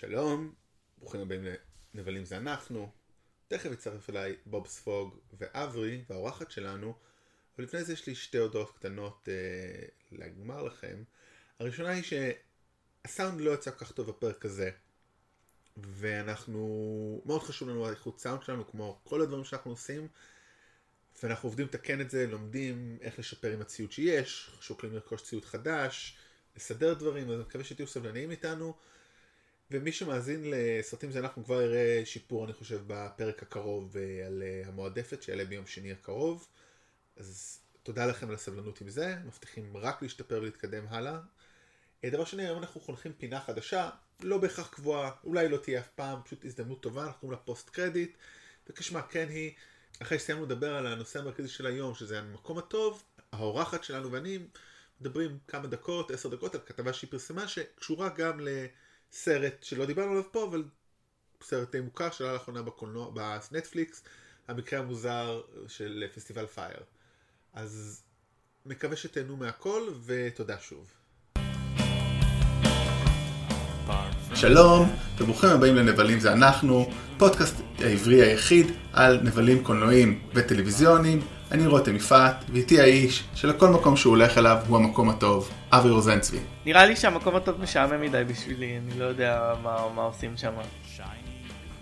שלום, ברוכים הבאים לנבלים זה אנחנו. תכף יצטרף אליי בוב ספוג ואברי, והאורחת שלנו. אבל לפני זה יש לי שתי הודעות קטנות אה, לגמר לכם. הראשונה היא שהסאונד לא יצא כל כך טוב בפרק הזה. ואנחנו, מאוד חשוב לנו האיכות סאונד שלנו, כמו כל הדברים שאנחנו עושים. ואנחנו עובדים לתקן את זה, לומדים איך לשפר עם הציוד שיש, שוקלים לרכוש ציוד חדש, לסדר דברים, אז אני מקווה שתהיו סבלניים איתנו. ומי שמאזין לסרטים זה אנחנו כבר יראה שיפור אני חושב בפרק הקרוב אה, על אה, המועדפת שיעלה ביום שני הקרוב. אז תודה לכם על הסבלנות עם זה, מבטיחים רק להשתפר ולהתקדם הלאה. אה, דבר שני, היום אנחנו חונכים פינה חדשה, לא בהכרח קבועה, אולי לא תהיה אף פעם, פשוט הזדמנות טובה, אנחנו קוראים לה פוסט קרדיט, וכשמה כן היא, אחרי שסיימנו לדבר על הנושא המרכזי של היום, שזה המקום הטוב, האורחת שלנו ואני מדברים כמה דקות, עשר דקות, על כתבה שהיא פרסמה, שקשורה גם ל... סרט שלא דיברנו עליו פה, אבל סרט די מוכר שעלה לאחרונה בקולנוע, בנטפליקס, המקרה המוזר של פסטיבל פייר. אז מקווה שתהנו מהכל, ותודה שוב. שלום, וברוכים הבאים לנבלים זה אנחנו, פודקאסט העברי היחיד על נבלים קולנועיים וטלוויזיוניים. אני רותם יפעת, ואיתי האיש שלכל מקום שהוא הולך אליו הוא המקום הטוב, אבי רוזנצבי. נראה לי שהמקום הטוב משעמם מדי בשבילי, אני לא יודע מה, מה עושים שם.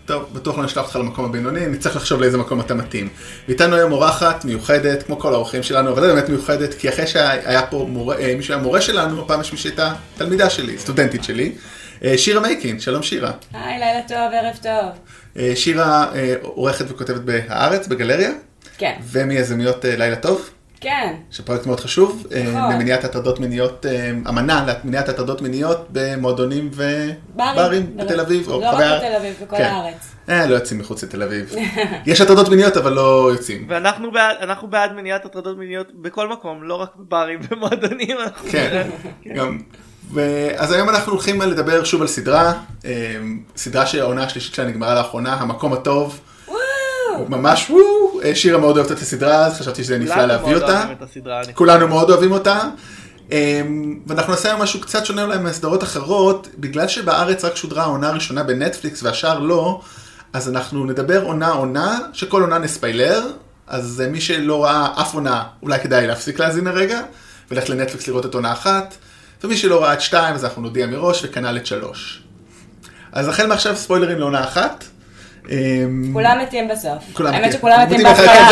טוב, בטוח לא נשלח אותך למקום הבינוני, נצטרך לחשוב לאיזה מקום אתה מתאים. ואיתנו היום אורחת מיוחדת, כמו כל האורחים שלנו, אבל זה באמת מיוחדת, כי אחרי שהיה פה מורה, אה, מישהו היה מורה שלנו, הפעם יש מי שהייתה תלמידה שלי, סטודנטית שלי, אה, שירה מייקין, שלום שירה. היי, לילה טוב, ערב טוב. אה, שירה עורכת וכותבת בהארץ, בגלריה. כן. ומיזמיות לילה טוב. כן. שפרויקט מאוד חשוב, נכון. למניעת הטרדות מיניות, אמנה למניעת הטרדות מיניות במועדונים וברים בתל אביב. לא רק בתל אביב, בכל כן. הארץ. אה, לא יוצאים מחוץ לתל אביב. יש הטרדות מיניות אבל לא יוצאים. ואנחנו בעד, אנחנו בעד מניעת הטרדות מיניות בכל מקום, לא רק בברים ומועדונים. כן, גם. אז היום אנחנו הולכים לדבר שוב על סדרה, סדרה שהעונה השלישית שלה נגמרה לאחרונה, המקום הטוב. ממש וואו, שירה מאוד אוהבת את הסדרה, אז חשבתי שזה נפלא להביא אותה. כולנו מאוד אוהבים אותה. אמ, ואנחנו נעשה היום משהו קצת שונה אולי מהסדרות אחרות, בגלל שבארץ רק שודרה העונה הראשונה בנטפליקס והשאר לא, אז אנחנו נדבר עונה עונה, שכל עונה נספיילר, אז מי שלא ראה אף עונה, אולי כדאי להפסיק להאזין הרגע, וללכת לנטפליקס לראות את עונה אחת, ומי שלא ראה את שתיים, אז אנחנו נודיע מראש, וכנ"ל את שלוש. אז החל מעכשיו ספוילרים לעונה אחת. אמ, כולם מתים בסוף. האמת שכולם מתים בהתחלה.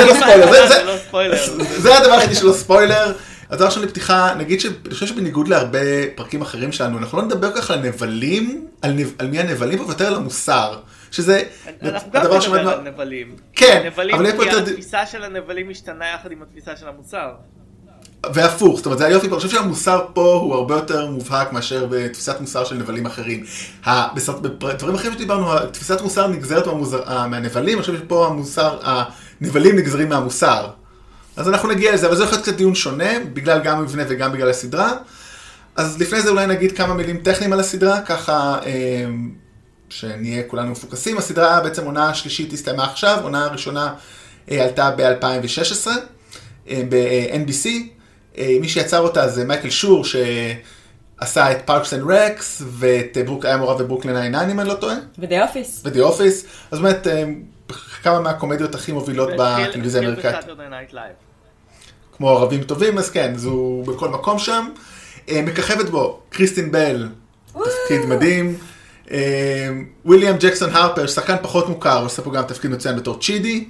זה לא ספוילר, זה הדבר היחידי שלא ספוילר. אז דבר ראשון לפתיחה, נגיד שאני חושב שבניגוד להרבה פרקים אחרים שלנו, אנחנו לא נדבר ככה על נבלים, על, נב, על מי הנבלים פה, ויותר על המוסר. שזה אנחנו גם נדבר על נבלים. כן, אבל יהיה פה יותר... התפיסה של הנבלים משתנה יחד עם התפיסה של המוסר. והפוך, זאת אומרת זה היופי, אני חושב שהמוסר פה הוא הרבה יותר מובהק מאשר בתפיסת מוסר של נבלים אחרים. בדברים אחרים שדיברנו, תפיסת מוסר נגזרת מהנבלים, אני חושב שפה המוסר, הנבלים נגזרים מהמוסר. אז אנחנו נגיע לזה, אבל זה יכול להיות קצת דיון שונה, בגלל גם המבנה וגם בגלל הסדרה. אז לפני זה אולי נגיד כמה מילים טכניים על הסדרה, ככה אה, שנהיה כולנו מפוקסים. הסדרה בעצם עונה שלישית הסתיימה עכשיו, עונה הראשונה אה, עלתה ב-2016 אה, ב-NBC. מי שיצר אותה זה מייקל שור, שעשה את Parks and Rec, ואת ברוק, היה מעורב בברוקלין 99 אם אני לא טועה. ו The Office. ו The Office. אז באמת כמה מהקומדיות הכי מובילות בטלוויזיה האמריקאית. כמו ערבים טובים, אז כן, הוא בכל מקום שם. אה, מככבת בו קריסטין בל, תפקיד מדהים. אה, וויליאם ג'קסון הרפר, שחקן פחות מוכר, עושה פה גם תפקיד מצוין בתור צ'ידי.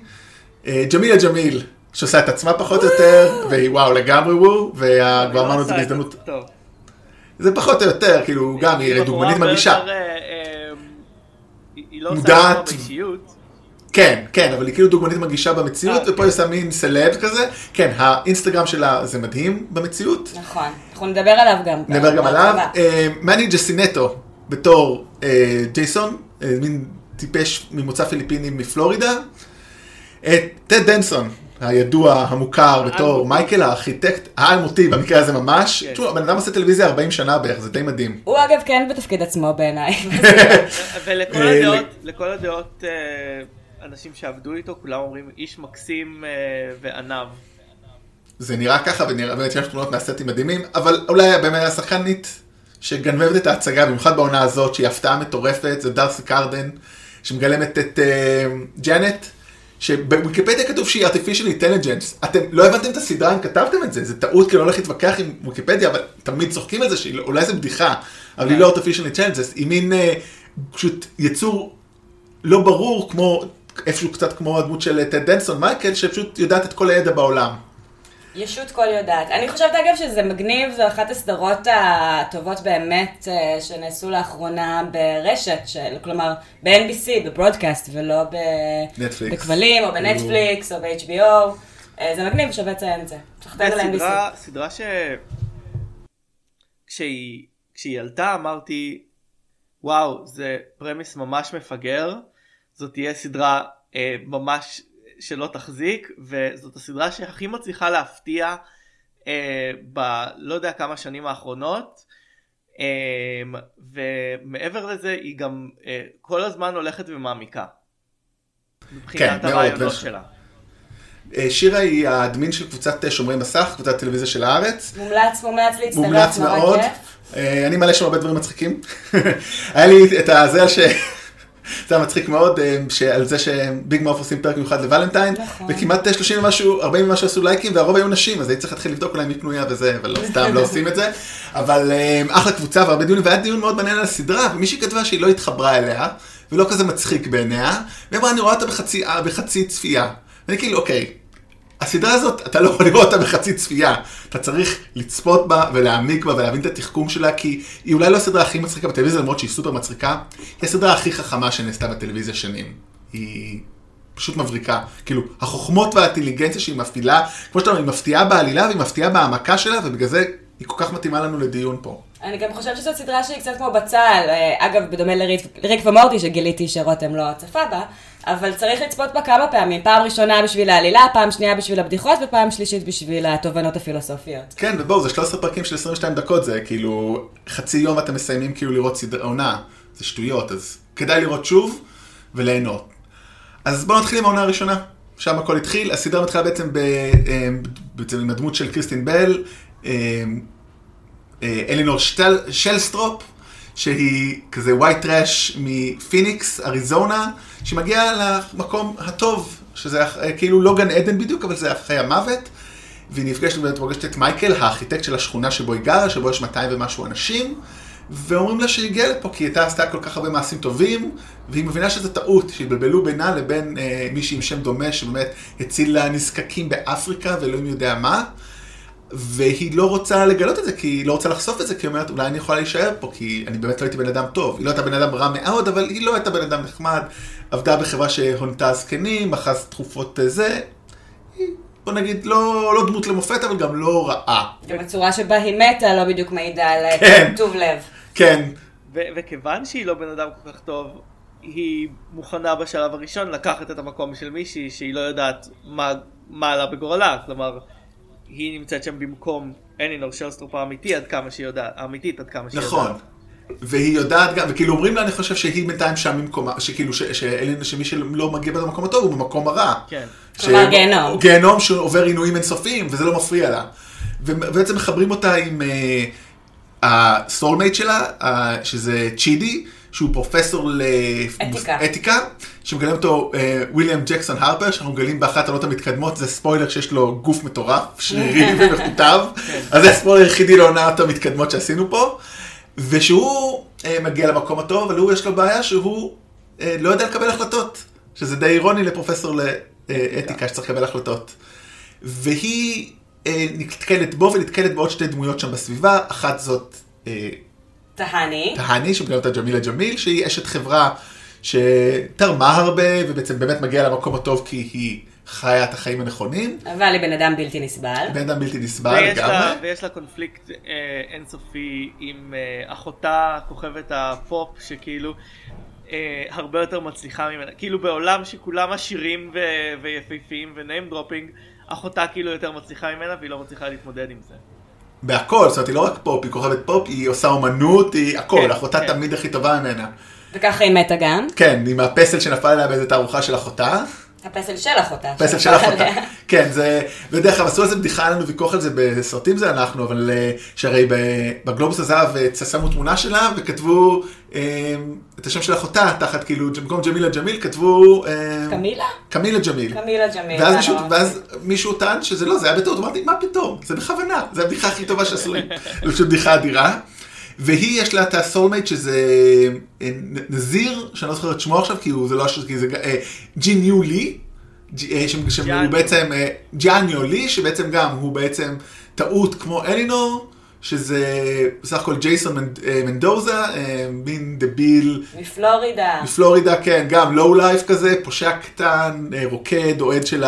אה, ג'מילה ג'מיל, שעושה את עצמה פחות או יותר, והיא וואו לגמרי וואו, וכבר אמרנו את זה בהזדמנות. זה פחות או יותר, כאילו, גם היא דוגמנית מגישה. היא לא עושה את זה באישיות. כן, כן, אבל היא כאילו דוגמנית מגישה במציאות, ופה היא עושה מין סלב כזה. כן, האינסטגרם שלה זה מדהים במציאות. נכון, אנחנו נדבר עליו גם. נדבר גם עליו. אה, מני ג'סינטו, בתור אה, ג'ייסון, אה, מין טיפש ממוצא פיליפיני מפלורידה. טד דנסון, הידוע, המוכר בתור מייקל הארכיטקט האלמותי במקרה הזה ממש. כן. תשמעו, הבן אדם עושה טלוויזיה 40 שנה בערך, זה די מדהים. הוא אגב כן בתפקיד עצמו בעיניי. ולכל הדעות... אנשים שעבדו איתו, כולם אומרים איש מקסים אה, ועניו. זה נראה ככה, ונראה, באמת יש תמונות מהסטים מדהימים, אבל אולי באמת השחקנית שגנבת את ההצגה, במיוחד בעונה הזאת, שהיא הפתעה מטורפת, זה דארסי קרדן, שמגלמת את uh, ג'אנט, שבוויקיפדיה כתוב שהיא artificial intelligence. אתם לא הבנתם את הסדרה אם כתבתם את זה, זה טעות כי אני הולך להתווכח עם ויקיפדיה, אבל תמיד צוחקים על זה, שאולי זה בדיחה, אבל היא לא artificial intelligence, היא מין uh, פשוט יצור לא ברור, כמו, איפשהו קצת כמו הדמות של טד דנסון מייקל, שפשוט יודעת את כל הידע בעולם. ישות כל יודעת. אני חושבת אגב שזה מגניב, זו אחת הסדרות הטובות באמת אה, שנעשו לאחרונה ברשת, של, כלומר ב-NBC, בברודקאסט, ולא בכבלים, או בנטפליקס, או ב-HBO. אה, זה מגניב, שווה לציין את זה. סדרה, סדרה ש... כשהיא, כשהיא עלתה אמרתי, וואו, זה פרמיס ממש מפגר, זאת תהיה סדרה אה, ממש שלא תחזיק וזאת הסדרה שהכי מצליחה להפתיע אה, ב... לא יודע כמה שנים האחרונות אה, ומעבר לזה היא גם אה, כל הזמן הולכת ומעמיקה. מבחינת כן, הרעיונות מאוד. שלה. אה, שירה היא האדמין של קבוצת שומרי מסך, קבוצת טלוויזיה של הארץ. מומלץ, מומלץ להצטרף, מומלץ מאוד. אה, אני מעלה שם הרבה דברים מצחיקים. היה לי את הזה ש... זה היה מצחיק מאוד, אה, על זה שביג מאוף עושים פרק מיוחד לוולנטיין, נכון. וכמעט 30 ומשהו, 40 ומשהו עשו לייקים, והרוב היו נשים, אז הייתי צריך להתחיל לבדוק אולי מי פנויה וזה, אבל לא, סתם לא עושים את זה. אבל אה, אחלה קבוצה והרבה דיונים, והיה דיון מאוד מעניין על הסדרה, ומישהי כתבה שהיא לא התחברה אליה, ולא כזה מצחיק בעיניה, והיא אמרה, אני רואה אותה בחצי, אה, בחצי צפייה. ואני כאילו, אוקיי, הסדרה הזאת, אתה לא יכול לראות אותה בחצי צפייה. אתה צריך לצפות בה ולהעמיק בה ולהבין את התחכום שלה, כי היא אולי לא הסדרה הכי מצחיקה בטלוויזיה, למרות שהיא סופר מצחיקה. היא הסדרה הכי חכמה שנעשתה בטלוויזיה שנים. היא פשוט מבריקה. כאילו, החוכמות והאינטליגנציה שהיא מפעילה, כמו שאתה אומר, היא מפתיעה בעלילה והיא מפתיעה בהעמקה שלה, ובגלל זה היא כל כך מתאימה לנו לדיון פה. אני גם חושבת שזאת סדרה שהיא קצת כמו בצל, אה, אגב, בדומה לריק ומורטי שגיליתי שרותם לא צפה בה. אבל צריך לצפות בה כמה פעמים, פעם ראשונה בשביל העלילה, פעם שנייה בשביל הבדיחות ופעם שלישית בשביל התובנות הפילוסופיות. כן, ובואו, זה 13 פרקים של 22 דקות, זה כאילו חצי יום אתם מסיימים כאילו לראות סדרה עונה, זה שטויות, אז כדאי לראות שוב וליהנות. אז בואו נתחיל עם העונה הראשונה, שם הכל התחיל, הסדרה מתחילה בעצם, ב, אה, בעצם עם הדמות של קריסטין בל, אה, אה, אלינור שלסטרופ, שהיא כזה white trash מפיניקס, אריזונה, שמגיעה למקום הטוב, שזה כאילו לא גן עדן בדיוק, אבל זה אחרי המוות. והיא נפגשת ובאמת פוגשת את מייקל, הארכיטקט של השכונה שבו היא גרה, שבו יש 200 ומשהו אנשים, ואומרים לה שהיא הגיעה לפה כי היא עשתה כל כך הרבה מעשים טובים, והיא מבינה שזו טעות, שהתבלבלו בינה לבין אה, מישהי עם שם דומה, שבאמת הציל נזקקים באפריקה ואלוהים יודע מה. והיא לא רוצה לגלות את זה, כי היא לא רוצה לחשוף את זה, כי היא אומרת, אולי אני יכולה להישאר פה, כי אני באמת לא הייתי בן אדם טוב. היא לא הייתה בן אדם רע מאוד, אבל היא לא הייתה בן אדם נחמד. עבדה בחברה שהונתה זקנים, אחז תכופות אה, זה. היא, בוא נגיד, לא, לא דמות למופת, אבל גם לא רעה. גם הצורה שבה היא מתה לא בדיוק מעידה על אה, כן, טוב לב. כן. וכיוון שהיא לא בן אדם כל כך טוב, היא מוכנה בשלב הראשון לקחת את המקום של מישהי שהיא לא יודעת מה, מה עלה בגורלה. כלומר... היא נמצאת שם במקום אלינור שלסטרופ האמיתי עד כמה שהיא יודעת, האמיתית עד כמה שהיא נכון. יודעת. נכון. והיא יודעת גם, וכאילו אומרים לה, אני חושב שהיא בינתיים שם במקומה, שכאילו, שאלין, שמי שלא מגיע במקום הטוב הוא במקום הרע. כן. כלומר גיהנום. גיהנום שעובר עינויים אינסופיים, וזה לא מפריע לה. ובעצם מחברים אותה עם הסולמייט uh, שלה, uh, שזה צ'ידי. שהוא פרופסור לאתיקה, שמגלם אותו וויליאם ג'קסון הרפר, שאנחנו מגלים באחת העלות המתקדמות, זה ספוילר שיש לו גוף מטורף, שרירי ומכותב, אז זה הספוילר היחידי לעונת המתקדמות שעשינו פה, ושהוא uh, מגיע למקום הטוב, אבל הוא יש לו בעיה שהוא uh, לא יודע לקבל החלטות, שזה די אירוני לפרופסור לאתיקה שצריך לקבל החלטות. והיא uh, נתקלת בו ונתקלת בעוד שתי דמויות שם בסביבה, אחת זאת uh, תהני. תהני, שמגלמת אותה ג'מילה ג'מיל, שהיא אשת חברה שתרמה הרבה, ובעצם באמת מגיעה למקום הטוב כי היא חיה את החיים הנכונים. אבל היא בן אדם בלתי נסבל. בן אדם בלתי נסבל לגמרי. ויש לה קונפליקט אה, אינסופי עם אה, אחותה, כוכבת הפופ, שכאילו... אה, הרבה יותר מצליחה ממנה, כאילו בעולם שכולם עשירים ו- ויפהפיים ו name dropping, אחותה כאילו יותר מצליחה ממנה והיא לא מצליחה להתמודד עם זה. בהכל, זאת אומרת, היא לא רק פופ, היא כוכבת פופ, היא עושה אומנות, היא הכל, כן, אחותה כן. תמיד הכי טובה ממנה. וככה היא מתה גם? כן, היא מהפסל שנפל עליה באיזה תערוכה של אחותה. הפסל של אחותה. פסל של אחותה. כן, זה, בדרך כלל עשו על זה בדיחה, היה לנו ויכוח על זה בסרטים זה אנחנו, אבל אה, שהרי בגלובוס הזהב אה, שמו תמונה שלה וכתבו אה, את השם של אחותה, תחת כאילו, במקום ג'מילה ג'מיל כתבו... אה, קמילה? קמילה ג'מיל. קמילה ג'מיל. ואז זה מישהו. ואז מישהו טען שזה לא, זה היה בטעות, אמרתי, מה פתאום? זה בכוונה, זה הבדיחה הכי טובה שעשו לי. זה פשוט בדיחה אדירה. והיא יש לה את הסולמייט שזה אה, נזיר, שאני לא זוכר את שמו עכשיו, כי הוא, זה לא, הש- כי זה אה, ג'יניו לי, ג'- אה, שם- שם הוא ג'אניו. בעצם, ג'אניו לי, שבעצם גם הוא בעצם טעות כמו אלינור, שזה בסך הכל ג'ייסון אה, מנדוזה, אה, מין דביל. מפלורידה. מפלורידה, כן, גם לואו לייף כזה, פושע קטן, אה, רוקד, אוהד של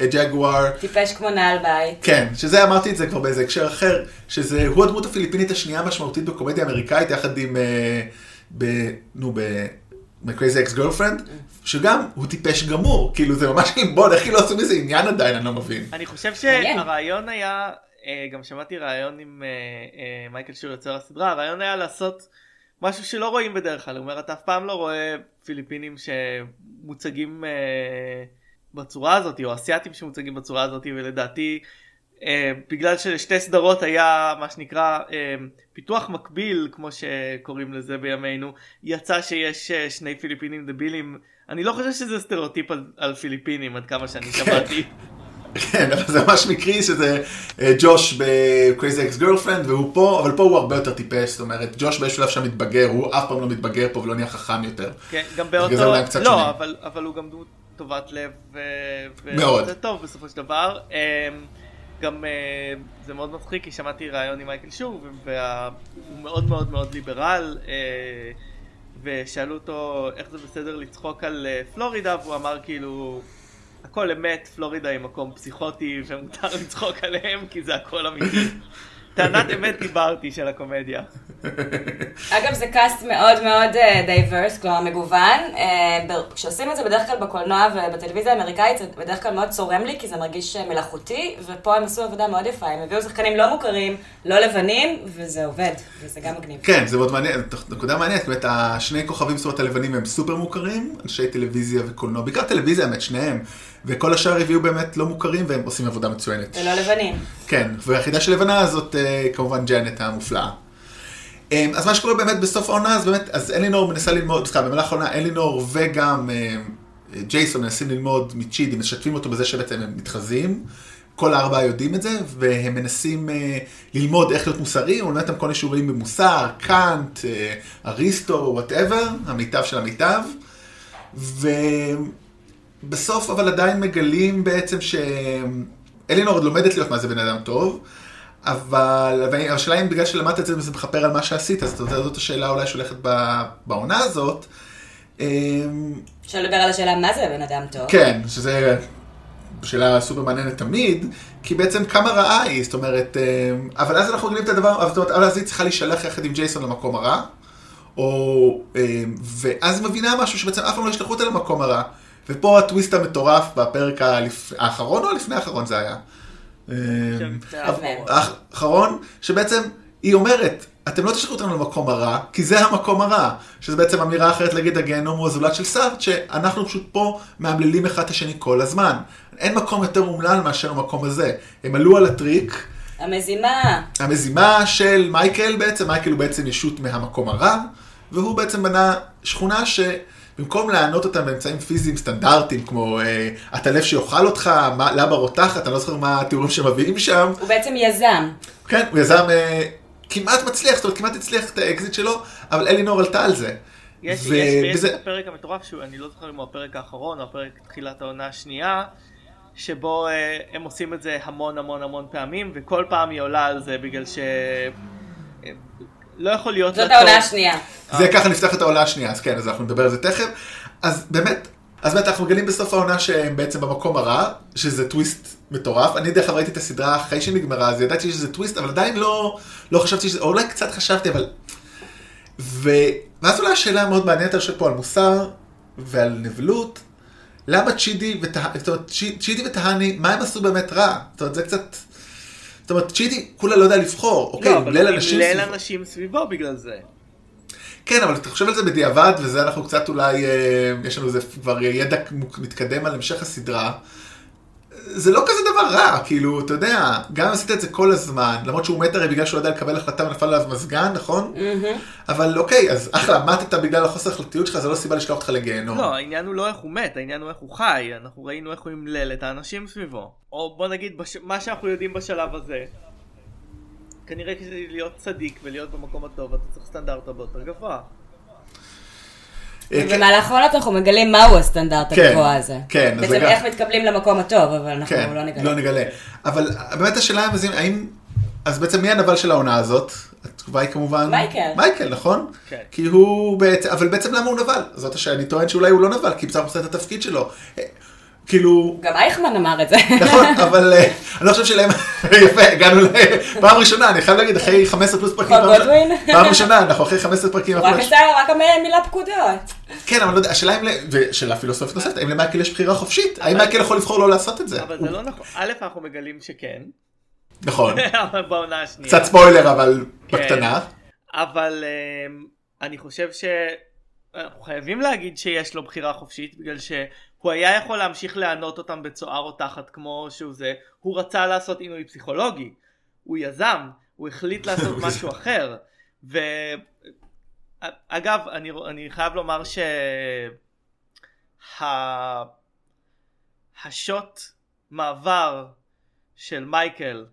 הג'גואר. טיפש כמו נעל בית. כן, שזה אמרתי את זה כבר באיזה הקשר אחר, שזה, הוא הדמות הפיליפינית השנייה המשמעותית בקומדיה האמריקאית, יחד עם, ב, נו, ב... מ-Crazy Ex Girlfriend, שגם הוא טיפש גמור, כאילו זה ממש עלבון, איך לא עשו מזה עניין עדיין, אני לא מבין. אני חושב. שהרעיון היה, גם שמעתי רעיון עם אה, אה, מייקל שור יוצר הסדרה, הרעיון היה לעשות משהו שלא רואים בדרך כלל, הוא אומר אתה אף פעם לא רואה פיליפינים שמוצגים אה, בצורה הזאת, או אסיאתים שמוצגים בצורה הזאת, ולדעתי אה, בגלל שלשתי סדרות היה מה שנקרא אה, פיתוח מקביל כמו שקוראים לזה בימינו יצא שיש אה, שני פיליפינים דבילים. אני לא חושב שזה סטריאוטיפ על, על פיליפינים עד כמה שאני שמעתי כן, אבל זה ממש מקרי שזה אה, ג'וש ב-Crazy Ex Girlfriend, והוא פה, אבל פה הוא הרבה יותר טיפש, זאת אומרת, ג'וש באיזשהו שלב שם מתבגר, הוא אף פעם לא מתבגר פה ולא נהיה חכם יותר. כן, גם באותו לא. אבל, אבל הוא גם דמות טובת לב ו... מאוד. וזה טוב בסופו של דבר אמ, גם אה, זה מאוד מצחיק כי שמעתי ראיון עם מייקל שור והוא מאוד מאוד מאוד ליברל אה, ושאלו אותו איך זה בסדר לצחוק על פלורידה והוא אמר כאילו הכל אמת פלורידה היא מקום פסיכוטי ומותר לצחוק עליהם כי זה הכל אמיתי. טענת אמת דיברתי של הקומדיה. אגב, זה cast מאוד מאוד diverse, כלומר מגוון. אה, ב- כשעושים את זה בדרך כלל בקולנוע ובטלוויזיה האמריקאית, זה בדרך כלל מאוד צורם לי, כי זה מרגיש אה, מלאכותי, ופה הם עשו עבודה מאוד יפה. הם הביאו שחקנים לא מוכרים, לא לבנים, וזה עובד, וזה גם מגניב. כן, זה מאוד מעניין, נקודה מעניינת, באמת השני כוכבים, זאת אומרת הלבנים הם סופר מוכרים, אנשי טלוויזיה וקולנוע, בעיקר טלוויזיה האמת, שניהם, וכל השאר הביאו באמת לא מוכרים והם עושים עבודה מצוינת. ולא לבנים. כן, והיחידה של לבנה הזאת אה, כמובן ג'אנט המופלאה. אה, אז מה שקורה באמת בסוף העונה, אז באמת, אז אלינור מנסה ללמוד, סליחה, במהלך העונה אלינור וגם אה, ג'ייסון מנסים ללמוד מצ'ידי, משתפים אותו בזה שבעצם הם מתחזים. כל הארבעה יודעים את זה, והם מנסים אה, ללמוד איך להיות מוסרי, הוא נותן להם כל מיני שיעורים במוסר, קאנט, אה, אריסטו, whatever, המיטב של המיטב. ובסוף אבל עדיין מגלים בעצם שאלינור עוד לומדת להיות מה זה בן אדם טוב, אבל השאלה אם בגלל שלמדת את זה וזה מכפר על מה שעשית, אז זאת השאלה אולי שהולכת בעונה הזאת. אמ, אפשר לדבר על השאלה מה זה בן אדם טוב. כן, שזה שאלה סופר מעניינת תמיד, כי בעצם כמה רעה היא, זאת אומרת, אמ, אבל אז אנחנו מגלים את הדבר, זאת אומרת, אז היא צריכה להישלח יחד עם ג'ייסון למקום הרע, או, אמ, ואז מבינה משהו שבעצם אף פעם לא ישלחו אותה למקום הרע, ופה הטוויסט המטורף בפרק האחרון או הלפני האחרון זה היה? אמ, האחרון. שבעצם היא אומרת, אתם לא תשלחו אותנו למקום הרע, כי זה המקום הרע. שזה בעצם אמירה אחרת להגיד הגיהנום הוא הזולת של סארט, שאנחנו פשוט פה מאמללים אחד את השני כל הזמן. אין מקום יותר אומלל מאשר המקום הזה. הם עלו על הטריק, המזימה. המזימה של מייקל בעצם, מייקל הוא בעצם ישות מהמקום הרע, והוא בעצם בנה שכונה שבמקום לענות אותם באמצעים פיזיים סטנדרטיים, כמו אה, הטלף שיאכל אותך, מה- לבה רותחת, אני לא זוכר מה התיאורים שמביאים שם, הוא בעצם יזם. כן, הוא יזם אה, כמעט מצליח, זאת אומרת, כמעט הצליח את האקזיט שלו, אבל אלינור עלתה על זה. יש, ו- יש, וזה- את הפרק המטורף שהוא, אני לא זוכר אם הוא הפרק האחרון או הפרק תחילת העונה השנייה, שבו אה, הם עושים את זה המון המון המון פעמים, וכל פעם היא עולה על זה בגלל ש... לא יכול להיות זאת העונה. השנייה. זה ככה נפתח את העונה השנייה, אז כן, אז אנחנו נדבר על זה תכף. אז באמת, אז באמת אנחנו מגלים בסוף העונה שהם בעצם במקום הרע, שזה טוויסט מטורף. אני דרך אגב ראיתי את הסדרה אחרי שנגמרה, אז ידעתי שזה טוויסט, אבל עדיין לא, לא חשבתי שזה, או אולי קצת חשבתי, אבל... ו... ואז עולה השאלה המאוד מעניינת, אני חושב פה על מוסר ועל נבלות. למה צ'ידי וטהני, מה הם עשו באמת רע? זאת אומרת, זה קצת... זאת אומרת, צ'ידי כולה לא יודע לבחור. אוקיי, לא, הוא אבל ליל אנשים ליל סביבו. אנשים סביבו בגלל זה. כן, אבל אתה חושב על זה בדיעבד, וזה אנחנו קצת אולי, אה, יש לנו איזה כבר ידע מתקדם על המשך הסדרה. זה לא כזה דבר רע, כאילו, אתה יודע, גם עשית את זה כל הזמן, למרות שהוא מת הרי בגלל שהוא לא יודע לקבל החלטה ונפל עליו מזגן, נכון? אבל אוקיי, אז אחלה, מתת בגלל החוסר החלטיות שלך, זה לא סיבה לשלוח אותך לגיהנום. לא, העניין הוא לא איך הוא מת, העניין הוא איך הוא חי, אנחנו ראינו איך הוא ימלל את האנשים סביבו. או בוא נגיד, בש... מה שאנחנו יודעים בשלב הזה, כנראה כדי להיות צדיק ולהיות במקום הטוב, אתה צריך סטנדרט הרבה יותר גבוה. אה, כן, במהלך העונות אנחנו מגלים מהו הסטנדרט כן, הגבוה הזה. כן, אז בעצם איך מתקבלים למקום הטוב, אבל אנחנו כן, לא נגלה. לא נגלה. אבל באמת השאלה האם, אז בעצם מי הנבל של העונה הזאת? התשובה היא כמובן... מייקל. מייקל, נכון? כן. כי הוא בעצם, אבל בעצם למה הוא נבל? זאת השאלה, אני טוען שאולי הוא לא נבל, כי בסך הכל עושה את התפקיד שלו. אה, כאילו, גם אייכמן אמר את זה. נכון, אבל אה, אני לא חושב שלהם, יפה, הגענו לפעם ראשונה, אני חייב להגיד, אחרי 15 פלוס פרקים, חוק פעם ראשונה- גודווין? פעם ראשונה, אנחנו אחרי 15 פרקים, רק עשה, רק מילה פקודות. כן, אבל לא יודע, השאלה אם, ל- ושאלה פילוסופית נוספת, האם למייקל יש בחירה חופשית? האם מייקל יכול לבחור לא לעשות את זה? אבל זה לא נכון. א', אנחנו מגלים שכן, נכון, בעונה השנייה. קצת ספוילר, אבל כן. בקטנה. אבל אמ, אני חושב שאנחנו חייבים להגיד שיש לו בחירה חופשית בגלל שהוא היה יכול להמשיך לענות אותם בצואה רותחת כמו שהוא זה. הוא רצה לעשות עינוי פסיכולוגי. הוא יזם. הוא החליט לעשות משהו אחר. ואגב אני, אני חייב לומר שה... השוט מעבר של מייקל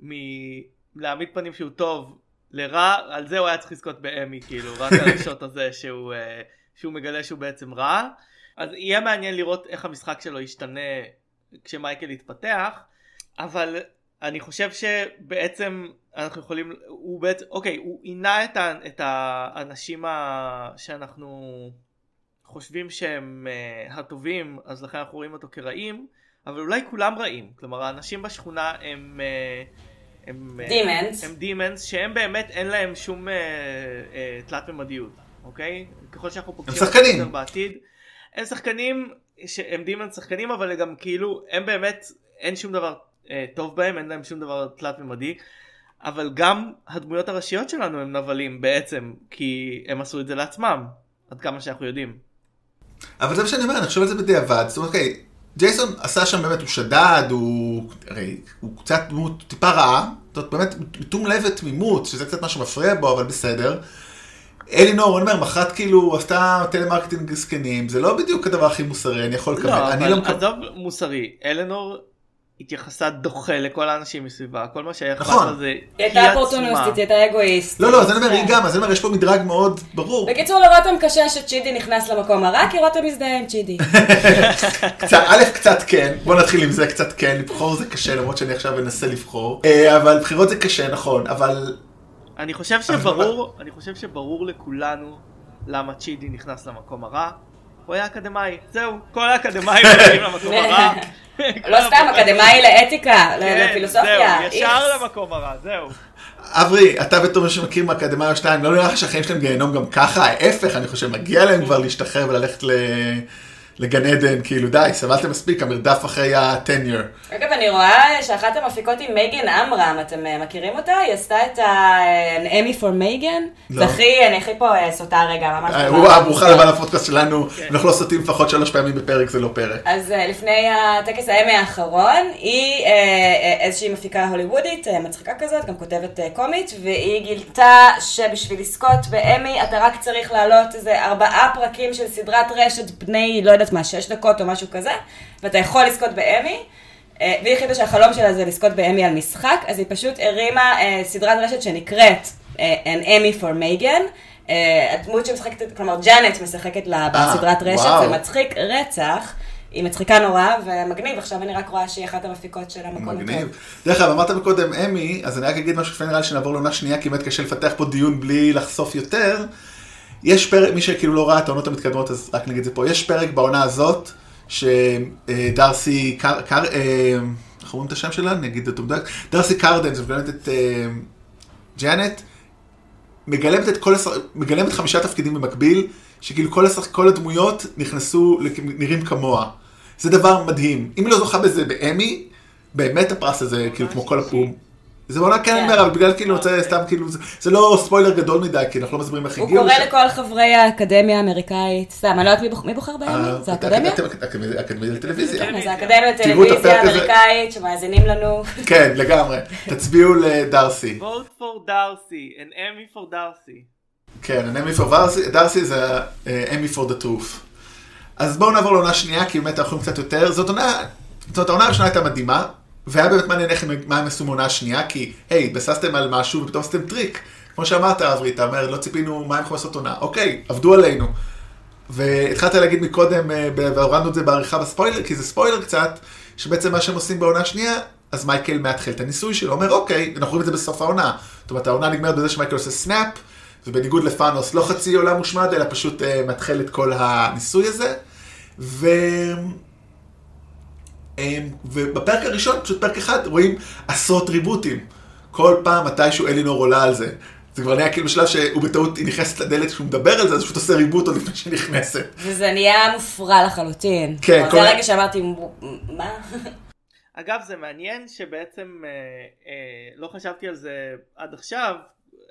מלהעמיד פנים שהוא טוב לרע, על זה הוא היה צריך לזכות באמי, כאילו, רק על השוט הזה שהוא, אה, שהוא מגלה שהוא בעצם רע. אז יהיה מעניין לראות איך המשחק שלו ישתנה כשמייקל יתפתח, אבל אני חושב שבעצם אנחנו יכולים, הוא בעצם, אוקיי, הוא עינה את, ה, את האנשים ה, שאנחנו חושבים שהם uh, הטובים, אז לכן אנחנו רואים אותו כרעים, אבל אולי כולם רעים, כלומר האנשים בשכונה הם... Uh, הם אה, Demons. הם דימנס שהם באמת אין להם שום uh, uh, תלת ממדיות, אוקיי? ככל שאנחנו פוגשים אותם שחקנים. יותר בעתיד. הם שחקנים שהם דימנס שחקנים אבל גם כאילו הם באמת אין שום דבר uh, טוב בהם אין להם שום דבר תלת ממדי. אבל גם הדמויות הראשיות שלנו הם נבלים בעצם כי הם עשו את זה לעצמם עד כמה שאנחנו יודעים. אבל זה מה שאני אומר, אני חושב על זה בדיעבד. זאת אומרת, אוקיי, ג'ייסון עשה שם באמת, הוא שדד, הוא, הרי, הוא קצת דמות טיפה רעה, זאת אומרת, באמת, בתום לב ותמימות, שזה קצת מה שמפריע בו, אבל בסדר. אלינור, אני אומר, מכרה כאילו עשתה טלמרקטינג זקנים, זה לא בדיוק הדבר הכי מוסרי, אני יכול לקבל, לא, אבל לא. עזוב מוסרי אלנור התייחסה דוחה לכל האנשים מסביבה כל מה שהיה נכון. לה זה היא הייתה אופורטוניסטית, היא הייתה אגואיסטית. לא, לא, אז אני אומר, היא. גם, אז אני אומר, יש פה מדרג מאוד ברור. בקיצור, לרותם קשה שצ'ידי נכנס למקום הרע, כי רותם מזדהה עם צ'ידי. א', קצת כן, בוא נתחיל עם זה קצת כן, לבחור זה קשה, למרות שאני עכשיו אנסה לבחור. אה, אבל בחירות זה קשה, נכון, אבל אני חושב שברור אני חושב שברור לכולנו למה צ'ידי נכנס למקום הרע הוא היה אקדמאי זהו כל האקדמאים מגיעים למקום הרע. לא סתם, אקדמאי לאתיקה, כן, לפילוסופיה. זהו ישר. למקום הרע זהו. אברי, אתה בתור מי שמכיר מאקדמיה או שתיים, לא נראה לך שהחיים שלהם גיהנום גם ככה? ההפך, אני חושב, מגיע להם כבר להשתחרר וללכת ל... לגן עדן, כאילו די, סבלתם מספיק, המרדף אחרי ה-tenure. אגב, אני רואה שאחת המפיקות היא מייגן עמרם, אתם אה, מכירים אותה? היא עשתה את ה-Emmy for מייגן. לא. זה הכי, אני הכי פה אה, סוטה רגע, ממש. אה, ברוכה לבוא לפודקאסט שלנו, אנחנו לא סוטים לפחות שלוש פעמים בפרק, זה לא פרק. אז אה, לפני הטקס האמי האחרון, היא אה, אה, איזושהי מפיקה הוליוודית, אה, מצחיקה כזאת, גם כותבת אה, קומית, והיא גילתה שבשביל לזכות באמי אתה רק צריך להעלות איזה ארבעה פרקים של סדרת רשת בני, לא יודעת מה, שש דקות או משהו כזה, ואתה יכול לזכות באמי. אה, והיא החליטה שהחלום שלה זה לזכות באמי על משחק, אז היא פשוט הרימה אה, סדרת רשת שנקראת אה, An Emmy for Megan. הדמות שמשחקת, כלומר ג'אנט משחקת לה בסדרת רשת. זה מצחיק רצח. היא מצחיקה נורא ומגניב, עכשיו אני רק רואה שהיא אחת המפיקות של המקום. מגניב. דרך אגב, אמרת מקודם אמי, אז אני רק אגיד משהו לפני נראה לי שנעבור לעונה שנייה, כי באמת קשה לפתח פה דיון בלי לחשוף יותר. יש פרק, מי שכאילו לא ראה את העונות המתקדמות, אז רק נגיד את זה פה, יש פרק בעונה הזאת, שדרסי קר... קר- אה, איך אומרים את השם שלה? נגיד את המדויק. דרסי קרדן, שמגלמת את אה, ג'אנט, מגלמת את כל השח... מגלמת חמישה תפקידים במקביל, שכאילו כל, השח... כל הדמויות נכנסו, נראים כמוה. זה דבר מדהים. אם היא לא זוכה בזה באמי, באמת הפרס הזה, כאילו כמו כל הפעום. זה בעונה כן, אני אומר, אבל בגלל כאילו, רוצה סתם כאילו, זה- זה לא ספוילר גדול מדי, כי אנחנו לא מסבירים איך הוא הגיעו קורא לשם. לכל חברי האקדמיה האמריקאית, סתם, אני לא יודעת מי בוח- מי בוחר בהם? אה, זה האקדמיה? אתם- אתם- אקדמיה אקדמיה לטלוויזיה. כן, זה את לטלוויזיה. האמריקאית שמאזינים לנו. כן, לגמרי. תצביעו לדארסי. vote for Darcy, an Emmy for Darcy. כן, an Emmy for Darcy, דארסי זה אה, Emmy for the truth. אז בואו נעבור לעונה שנייה, כי באמת אנחנו קצת יותר. זאת עונה, זאת אומרת, העונה הראשונה הייתה מדהימה, והיה באמת מעניין איך מה הם עשו מהעונה השנייה, כי, היי, התבססתם על משהו ופתאום עשיתם טריק. כמו שאמרת, אברי, אתה אומר, לא ציפינו מה הם יכולים לעשות עונה. אוקיי, עבדו עלינו. והתחלת להגיד מקודם, אה, והורדנו את זה בעריכה בספוילר, כי זה ספוילר קצת, שבעצם מה שהם עושים בעונה שנייה, אז מייקל מתחיל את הניסוי שלו, אומר, אוקיי, אנחנו רואים את זה בסוף העונה. זאת אומרת, העונה נגמרת בזה שמייקל עושה snap, ובניגוד לתאנוס, לא חצי עולם מושמד, אלא פשוט אה, מתחיל את כל הניסוי הזה. ו... אמ, ובפרק הראשון, פשוט פרק אחד, רואים עשרות ריבוטים. כל פעם מתישהו אלינור עולה על זה. זה כבר נהיה כאילו בשלב שהוא בטעות, היא נכנסת לדלת כשהוא מדבר על זה, אז הוא פשוט עושה ריבוט עוד לפני שהיא נכנסת. וזה נהיה מופרע לחלוטין. כן, כל זה הרגע שאמרתי, מה? אגב, זה מעניין שבעצם אה, אה, לא חשבתי על זה עד עכשיו,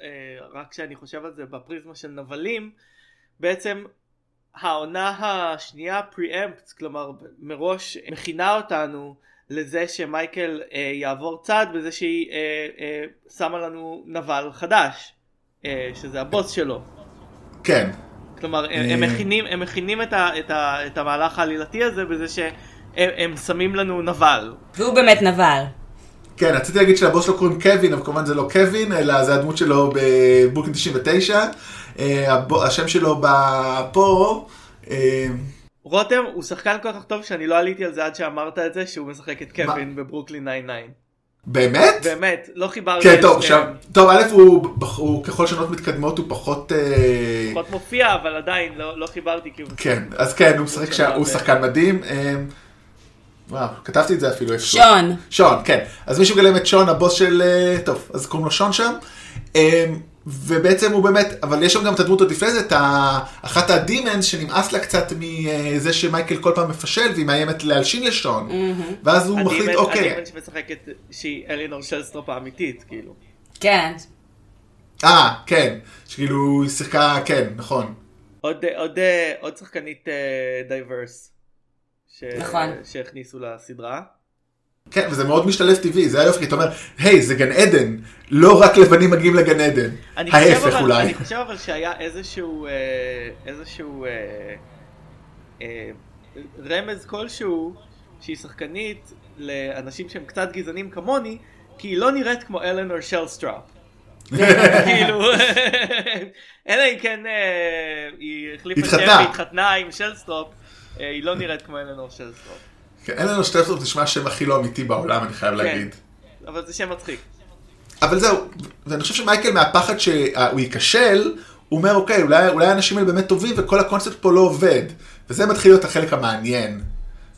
אה, רק כשאני חושב על זה בפריזמה של נבלים, בעצם העונה השנייה פריאמפט, כלומר מראש מכינה אותנו לזה שמייקל אה, יעבור צד בזה שהיא אה, אה, שמה לנו נבל חדש, אה, שזה הבוס שלו. כן. כלומר, הם, הם אה. מכינים, הם מכינים את, ה, את, ה, את המהלך העלילתי הזה בזה שהם הם שמים לנו נבל. והוא באמת נבל. כן, רציתי להגיד שלבוס שלו קוראים קווין, אבל כמובן זה לא קווין, אלא זה הדמות שלו בברוקלין 99. אה, השם שלו ב- פה, אה, רותם הוא שחקן כל כך טוב שאני לא עליתי על זה עד שאמרת את זה שהוא משחק את קווין בברוקלין 99. באמת? באמת, לא חיברתי כן, טוב. עכשיו, טוב, א' הוא, הוא ככל שנות מתקדמות הוא פחות, אה, פחות מופיע אבל עדיין לא, לא חיברתי כי הוא כן, אז כן, הוא משחק שם, הוא שחקן מדהים. אה, וואו, כתבתי את זה אפילו איפשהו. שון. שון, כן. אז מישהו גלם את שון, הבוס של... טוב, אז קוראים לו שון שם. אה, ובעצם הוא באמת, אבל יש שם גם את הדמות עוד לפני זה, את אחת ה demons שנמאס לה קצת מזה שמייקל כל פעם מפשל והיא מאיימת להלשין לשון. ואז הוא מחליט, אוקיי. ה demon שמשחקת שהיא אלינור שלסטרופ האמיתית כאילו. כן. אה, כן. שכאילו היא שיחקה, כן, נכון. עוד, עוד, עוד שחקנית diverse. נכון. שהכניסו לסדרה. כן, וזה מאוד משתלב טבעי, זה היופי, כי אתה אומר, היי, זה גן עדן, לא רק לבנים מגיעים לגן עדן. ההפך אבל- אולי. אני חושב אבל שהיה איזשהו, אה, איזשהו אה, אה, רמז כלשהו שהיא שחקנית לאנשים שהם קצת גזענים כמוני, כי היא לא נראית כמו אלנור שלסטראפ. כאילו, אלא אם כן אה, היא החליפה שם התחתנה. והתחתנה עם שלסטרופ, אה, היא לא נראית כמו אלנור שלסטרופ. כן, אין לנו סוף, נשמע השם הכי לא אמיתי בעולם, אני חייב כן. להגיד. אבל זה שם מצחיק. אבל זהו, ואני חושב שמייקל מהפחד שהוא ייכשל, הוא אומר, אוקיי, אולי, אולי האנשים האלה באמת טובים וכל הקונספט פה לא עובד. וזה מתחיל להיות החלק המעניין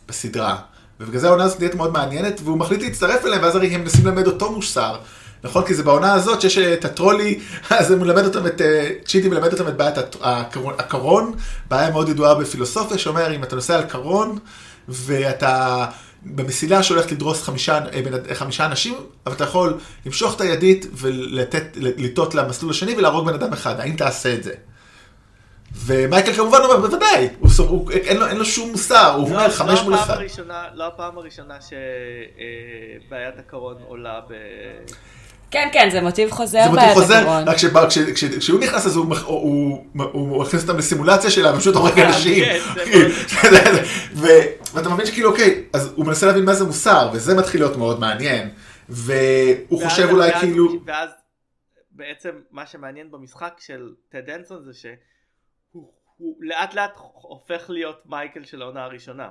בסדרה. ובגלל זה העונה הזאת נהיית מאוד מעניינת, והוא מחליט להצטרף אליהם, ואז הרי הם מנסים ללמד אותו מוסר. נכון? כי זה בעונה הזאת שיש את הטרולי, אז הוא מלמד אותם את, אה, צ'יטי מלמד אותם את בעיית הקרון, בעיה מאוד ידועה בפילוסופיה, שאומר, אם אתה נוסע על קרון, ואתה במסילה שהולכת לדרוס חמישה, אה, חמישה אנשים, אבל אתה יכול למשוך את הידית ולתת, לטעות למסלול השני ולהרוג בן אדם אחד, האם תעשה את זה? ומייקל כמובן אומר, בוודאי, הוא, הוא, אין, לו, אין לו שום מוסר, הוא אומר לא, חמש לא מול אחד. הראשונה, לא הפעם הראשונה שבעיית הקרון עולה ב... כן, כן, זה מוטיב חוזר זה מוטיב חוזר. רק שבא- כש- כש- כשהוא נכנס אז הוא מכניס אותם לסימולציה שלה ופשוט הורג אה, אנשים. כן, זה מאוד ו- ואתה מבין שכאילו אוקיי, אז הוא מנסה להבין מה זה מוסר, וזה מתחיל להיות מאוד מעניין. והוא חושב אולי כאילו, ואז בעצם מה שמעניין במשחק של טד הנסון זה שהוא הוא לאט לאט הופך להיות מייקל של העונה הראשונה.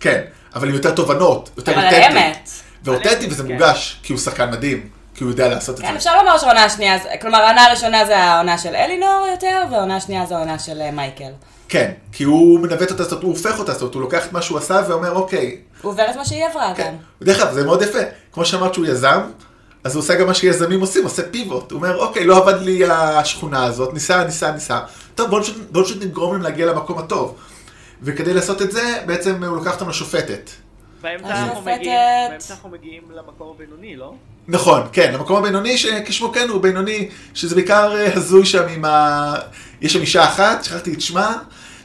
כן, אבל עם יותר תובנות, יותר אבל אותנטי. האמת. ואותנטי וזה כן. מורגש, כי הוא שחקן מדהים, כי הוא יודע לעשות את כן, זה. אפשר לומר שהעונה השנייה, זה- כלומר העונה הראשונה זה העונה של אלינור יותר, והעונה השנייה זו העונה של אה, מייקל. כן, כי הוא מנווט אותה, זאת הוא הופך אותה, זאת הוא לוקח את מה שהוא עשה ואומר, אוקיי, הוא עובר את מה שהיא עברה כן. גם. דרך אגב, זה מאוד יפה. כמו שאמרת שהוא יזם, אז הוא עושה גם מה שיזמים עושים, עושה פיבוט. הוא אומר, אוקיי, לא עבד לי השכונה הזאת, ניסה, ניסה, ניסה. טוב, בואו פשוט, בואו פשוט נגרום להם להגיע למקום הטוב. וכדי לעשות את זה, בעצם הוא לוקח אותם לשופטת. באמצע אנחנו מגיעים, באמצע אנחנו מגיעים למקום הבינוני, לא? נכון, כן, המקום הבינוני, שכשמו כן הוא בינוני, שזה בעיקר אה, הזוי שם עם ה... יש שם אישה אחת, שכחתי את שמה,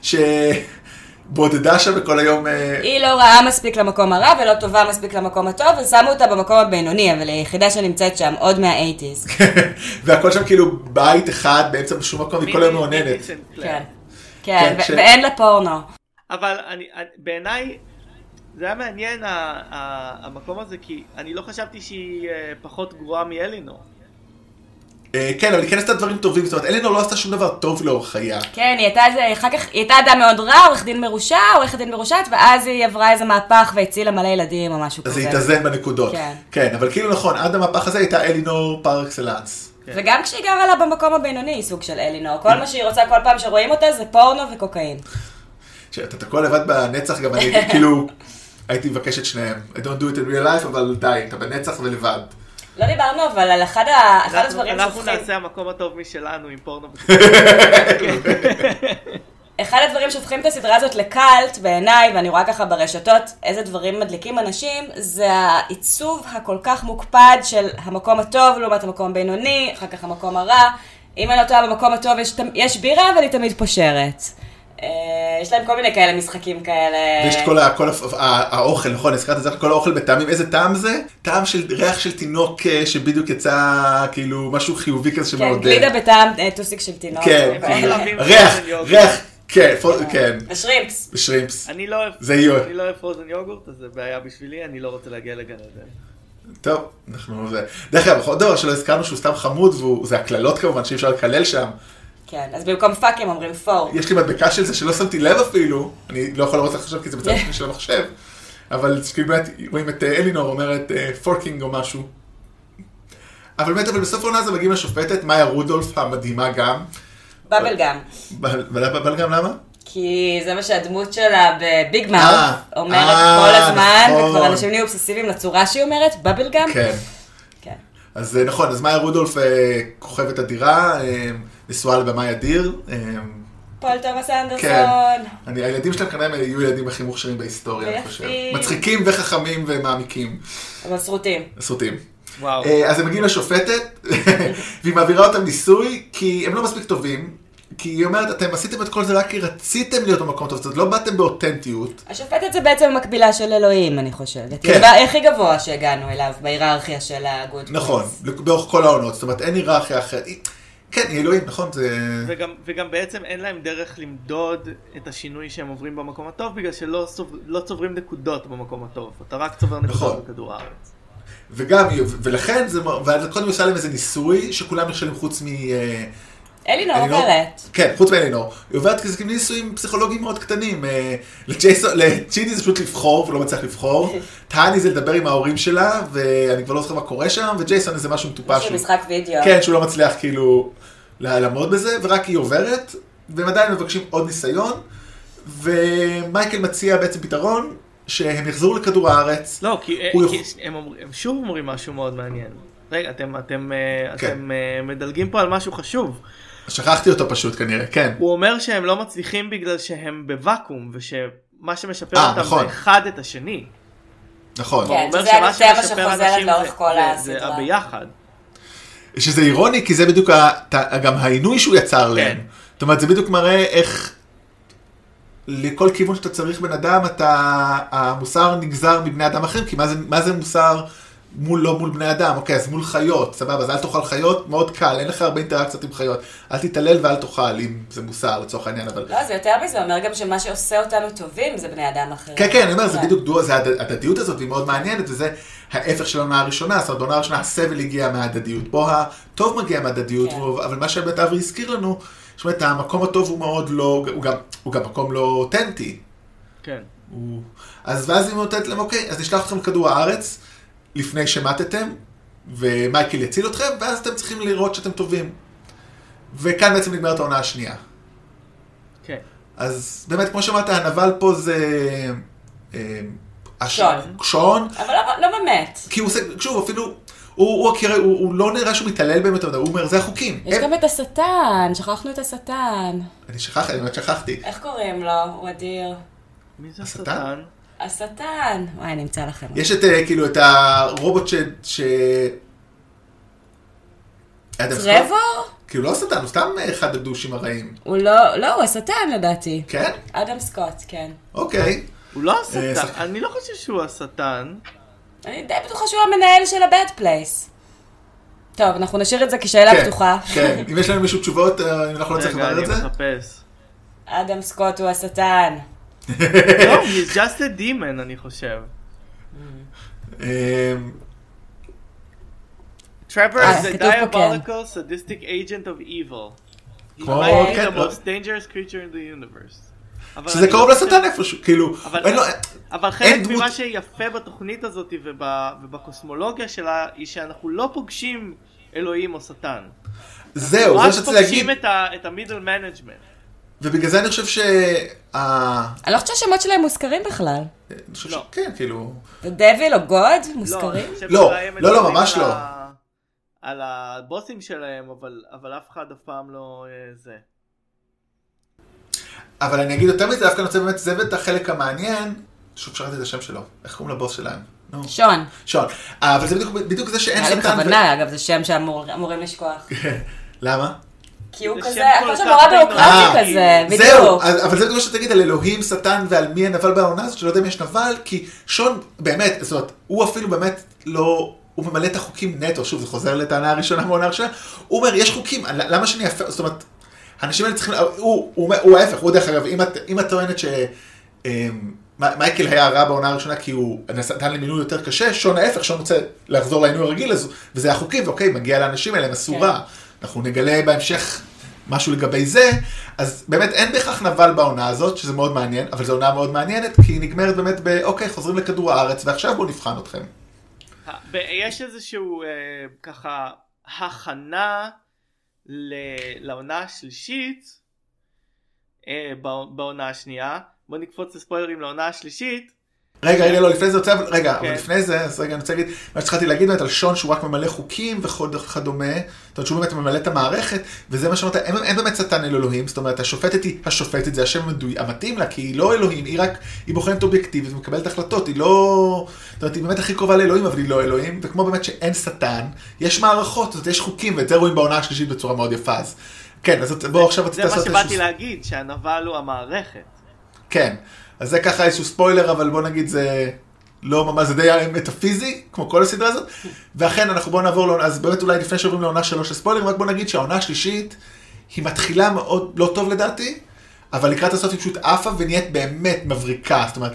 שבודדה שם וכל היום... אה, היא לא רעה מספיק למקום הרע ולא טובה מספיק למקום הטוב, ושמו אותה במקום הבינוני, אבל היא היחידה שנמצאת שם, עוד מה-80's. והכל שם כאילו בית אחד באמצע בשום מקום, והיא כל היום מעוננת. כן. כן, כן, ו- ואין לה פורנו. אבל בעיניי זה היה מעניין ה, ה, המקום הזה כי אני לא חשבתי שהיא אה, פחות גרועה מאלינור. אה, כן, אבל היא כן עשתה דברים טובים, זאת אומרת, אלינור לא עשתה שום דבר טוב לאורך חייה. כן, היא הייתה איזה, אחר כך, היא הייתה אדם מאוד רע, עורך דין מרושע, עורכת דין מרושעת, ואז היא עברה איזה מהפך והצילה מלא ילדים או משהו אז כזה. זה התאזן בנקודות. כן. כן, אבל כאילו נכון, עד המהפך הזה הייתה אלינור פר אקסלנס. וגם כשהיא גרה לה במקום הבינוני היא סוג של אלינור. כל מה שהיא רוצה כל פעם שרואים אותה זה פורנו וקוקאין. שאתה תקוע לבד בנצח, גם אני כאילו, הייתי מבקש את שניהם. I don't do it in real life, אבל די, אתה בנצח ולבד. לא דיברנו אבל על אחד הדברים אנחנו. נעשה המקום הטוב משלנו עם פורנו. אחד הדברים שהופכים את הסדרה הזאת לקאלט בעיניי, ואני רואה ככה ברשתות איזה דברים מדליקים אנשים, זה העיצוב הכל כך מוקפד של המקום הטוב לעומת המקום הבינוני, אחר כך המקום הרע. אם אני לא טועה במקום הטוב יש, יש בירה, אבל היא תמיד פושרת. אה, יש להם כל מיני כאלה משחקים כאלה. ויש את כל ה- כל האוכל, נכון, הזכרת את זה, כל האוכל בטעמים, איזה טעם זה? טעם של ריח של תינוק אה, שבדיוק יצא, כאילו, משהו חיובי כזה כן, שמעודד. גלידה בטעם אה, טוסיק של תינוק. כן. כאילו, חלבים ריח. ריח, כן, כן, ושרימפס. ושרימפס. אני לא אוהב לא פרוזן יוגורט אז זה בעיה בשבילי אני לא רוצה להגיע לגן עדן. טוב, אנחנו. דרך אגב, עוד דבר שלא הזכרנו שהוא סתם חמוד, וזה הקללות כמובן, שאי אפשר לקלל שם. כן, אז במקום פאקים אומרים פור. יש לי מדבקה של זה שלא שמתי לב אפילו, אני לא יכול לראות לך עכשיו כי זה בצד השני של המחשב, אבל כאילו באמת רואים את אה, אלינור אומרת פורקינג או משהו. אבל באמת, אבל בסוף העונה הזו מגיעים לשופטת, מאיה רודולף המדהימה גם. בבל גם. אבל גם למה? כי זה מה שהדמות שלה בביג אה, מאוף אומרת אה, כל הזמן, נכון. וכבר אנשים נהיו אובססיביים לצורה שהיא אומרת, בבל גם. כן. כן. אז אה, נכון, אז מאיה רודולף אה, כוכבת אדירה, אה, נשואה לבמאי אדיר. פול תומאס כן. אנדרסון. אני, הילדים שלהם כנראה יהיו ילדים הכי מוכשרים בהיסטוריה, אני חושב. מצחיקים וחכמים ומעמיקים. אבל סרוטים. סרוטים. וואו. אה, אז הם מגיעים לשופטת, והיא מעבירה אותם ניסוי, כי הם לא מספיק טובים. כי היא אומרת, אתם עשיתם את כל זה רק כי רציתם להיות במקום טוב, זאת אומרת, לא באתם באותנטיות. השופטת זה בעצם המקבילה של אלוהים, אני חושבת. כן. היא הכי גבוה שהגענו אליו בהיררכיה של הגוד. נכון, באורך כל העונות, זאת אומרת, אין היררכיה אחרת. כן, היא אלוהים, נכון, זה... וגם, וגם בעצם אין להם דרך למדוד את השינוי שהם עוברים במקום הטוב בגלל שלא סוב, לא צוברים נקודות במקום הטוב אתה רק צובר נכון. נקודות בכדור הארץ. וגם, ולכן, זה, ואז קודם עושה להם איזה ניסוי, שכולם נכשלים חוץ מ... אה, אלינור? עוברת. כן, חוץ מאלינור. היא עוברת כזה כאילו ניסויים פסיכולוגיים מאוד קטנים. אה, לג'יני זה פשוט לבחור, ולא מצליח לבחור. טהני זה לדבר עם ההורים שלה, ואני כבר לא זוכר מה קורה שם, וג'ייסון זה משהו מטופש. משהו משחק וידאו. כן, שהוא לא מצליח כאילו ל- לעמוד בזה, ורק היא עוברת, והם עדיין מבקשים עוד ניסיון, ומייקל מציע בעצם פתרון, שהם יחזרו לכדור הארץ. לא כי, יכול- הם, אומר, הם שוב אומרים משהו מאוד מעניין. רגע אתם, אתם, אה, כן. אתם אה, מדלגים פה על משהו חשוב. שכחתי אותו פשוט כנראה, כן. הוא אומר שהם לא מצליחים בגלל שהם בוואקום ושמה שמשפר אה, אותם נכון. זה אחד את השני. נכון. כן. הוא אומר שמה שמשפר אנשים לאורך זה- כל זה-. הביחד. שזה אירוני, כי זה בדיוק ה- גם העינוי שהוא יצר להם. כן. זאת אומרת, זה בדיוק מראה איך לכל כיוון שאתה צריך בן אדם, אתה, המוסר נגזר מבני אדם אחרים, כי מה זה, מה זה מוסר מול, לא מול בני אדם? אוקיי, אז מול חיות, סבבה, אז אל תאכל חיות, מאוד קל, אין לך הרבה אינטראקציות עם חיות. אל תתעלל ואל תאכל, אם זה מוסר לצורך העניין, אבל... לא, זה יותר מזה, אומר גם שמה שעושה אותנו טובים זה בני אדם אחרים. כן, כן, אני אומר, זה כן. בדיוק דו, זה ההד- ההדדיות הזאת, היא מאוד מעניינת, וזה ההפך של העונה הראשונה, זאת אומרת, בעונה הראשונה הסבל הגיע מההדדיות, פה הטוב מגיע מההדדיות, כן. אבל מה שבאמת אברי הזכיר לנו, זאת אומרת, המקום הטוב הוא מאוד לא, הוא גם, הוא גם מקום לא אותנטי. כן. הוא... אז ואז היא נותנת להם, אוקיי, אז נשלח אתכם לכדור הארץ, לפני שמטתם, ומייקל יציל אתכם, ואז אתם צריכים לראות שאתם טובים. וכאן בעצם נגמרת העונה השנייה. כן. אז באמת, כמו שאמרת, הנבל פה זה... אה, הש- שון. שון, אבל לא- לא באמת. כי הוא עושה, שוב, אפילו, הוא, הוא, הוא, הוא, הוא לא נראה שהוא מתעלל באמת, הוא אומר, זה החוקים. יש הם- גם את השטן, שכחנו את השטן. אני שכחתי, אני באמת שכחתי. איך קוראים לו? הוא אדיר. מי זה השטן? השטן? וואי, נמצא לכם. יש את, אה, כאילו, את הרובוט ש... ש... טרבור? כאילו, לא השטן, הוא סתם אחד הדושים הרעים. הוא לא, לא, הוא השטן לדעתי. כן? אדם סקוט, כן. אוקיי. הוא לא אה, השטן, אני לא חושב שהוא השטן. אני די בטוחה שהוא המנהל של ה-bad place. טוב, אנחנו נשאיר את זה כשאלה כן, פתוחה. כן. אם יש לנו מישהו תשובות, אה, אם אנחנו לא צריכים רגע, לברר אני את זה. מחפש. אדם סקוט הוא השטן. לא, he's just a demon, אני חושב. אה, Trevor אה, is a כן. diabolical sadistic agent of evil. He כמו- might be כן, the לא. most dangerous creature in the universe. שזה קרוב לשטן איפשהו, כאילו, אבל- אין לו... אבל אין חלק ממה שיפה בתוכנית הזאת וב- ובקוסמולוגיה שלה, היא שאנחנו לא פוגשים אלוהים או שטן. זהו, זה רק שרציתי להגיד, פוגשים את ה- את ה middle management. ובגלל זה אני חושב שה... אני לא חושבת שהשמות שלהם מוזכרים בכלל. אני חושב לא. שכן, כאילו... The Devil או God לא, מוזכרים? לא, לא, לא, מדברים ממש על לא. על הבוסים שלהם, אבל אבל אף אחד אף פעם לא אה, זה. אבל אני אגיד יותר מזה, דווקא אני רוצה באמת, זה ואת החלק המעניין, שוב שכחתי את השם שלו, איך קוראים לבוס שלהם? נו, שון. שון. אה, אבל זה בדיוק- בדיוק זה שאין היה לי שטן. ו- בכוונה, אגב, זה שם שאמורים לשכוח. למה? כי הוא זה כזה, הכל שם נורא. ביורוקרטי אה, כזה, זהו, בדיוק. אז- אבל זה מה שתגיד על אלוהים, שטן ועל מי הנבל בעונה הזאת, שלא יודע אם יש נבל, כי שון, באמת, זאת אומרת, הוא אפילו באמת לא, הוא ממלא את החוקים נטו, שוב, זה חוזר לטענה הראשונה מהעונה הראשונה, הוא אומר, יש חוקים, למה שאני אפר, זאת אומרת, האנשים האלה צריכים, הוא, הוא, אומר- הוא ההפך, הוא דרך אגב, אם את, אם את טוענת ש... אמ, מייקל היה רע בעונה הראשונה כי הוא נתן לי מינוי יותר קשה, שון ההפך, שון רוצה לחזור לעינוי הרגיל וזה החוקים, ואוקיי, מגיע לאנשים האלה, הם עשו כן. רע. אנחנו נגלה בהמשך משהו לגבי זה, אז באמת אין בהכרח נבל בעונה הזאת, שזה מאוד מעניין, אבל זו עונה מאוד מעניינת, כי היא נגמרת באמת ב, אוקיי, חוזרים לכדור הארץ, ועכשיו בואו נבחן אתכם. יש איזשהו אה, ככה הכנה ל- לעונה השלישית אה, בע- בעונה השנייה. בוא נקפוץ לספוילרים לעונה השלישית. רגע, רגע, לא, לפני זה אבל- רגע, אבל כן. לפני זה, אז רגע, אני רוצה להגיד, מה שהתחלתי להגיד באמת על שון שהוא רק ממלא חוקים וכדומה, זאת אומרת שהוא באמת ממלא את המערכת, וזה מה שאמרת, אין, באמת שטן אל אלוהים, זאת אומרת, השופטת היא השופטת, זה השם המתאים לה, כי היא לא אלוהים, היא רק, היא בוחנת אובייקטיבית ומקבלת החלטות, היא לא, זאת אומרת, היא באמת הכי קרובה לאלוהים, אבל היא לא אלוהים, וכמו באמת שאין שטן, יש מערכות, זאת אומרת, יש חוקים, ואת זה רואים בעונה השלישית בצורה מאוד יפה, אז כן, אז בואו עכשיו זה רציתי מה לעשות שבאתי להגיד, שהנבל הוא המערכת. כן, אז זה ככה איזשהו ספוילר, אבל בוא נגיד זה לא ממש, זה די מטאפיזי, כמו כל הסדרה הזאת. ואכן, אנחנו בואו נעבור לעונה, אז באמת אולי לפני שעוברים לעונה שלוש של ספוילרים, רק בוא נגיד שהעונה השלישית, היא מתחילה מאוד לא טוב לדעתי, אבל לקראת הסוף היא פשוט עפה ונהיית באמת מבריקה. זאת אומרת,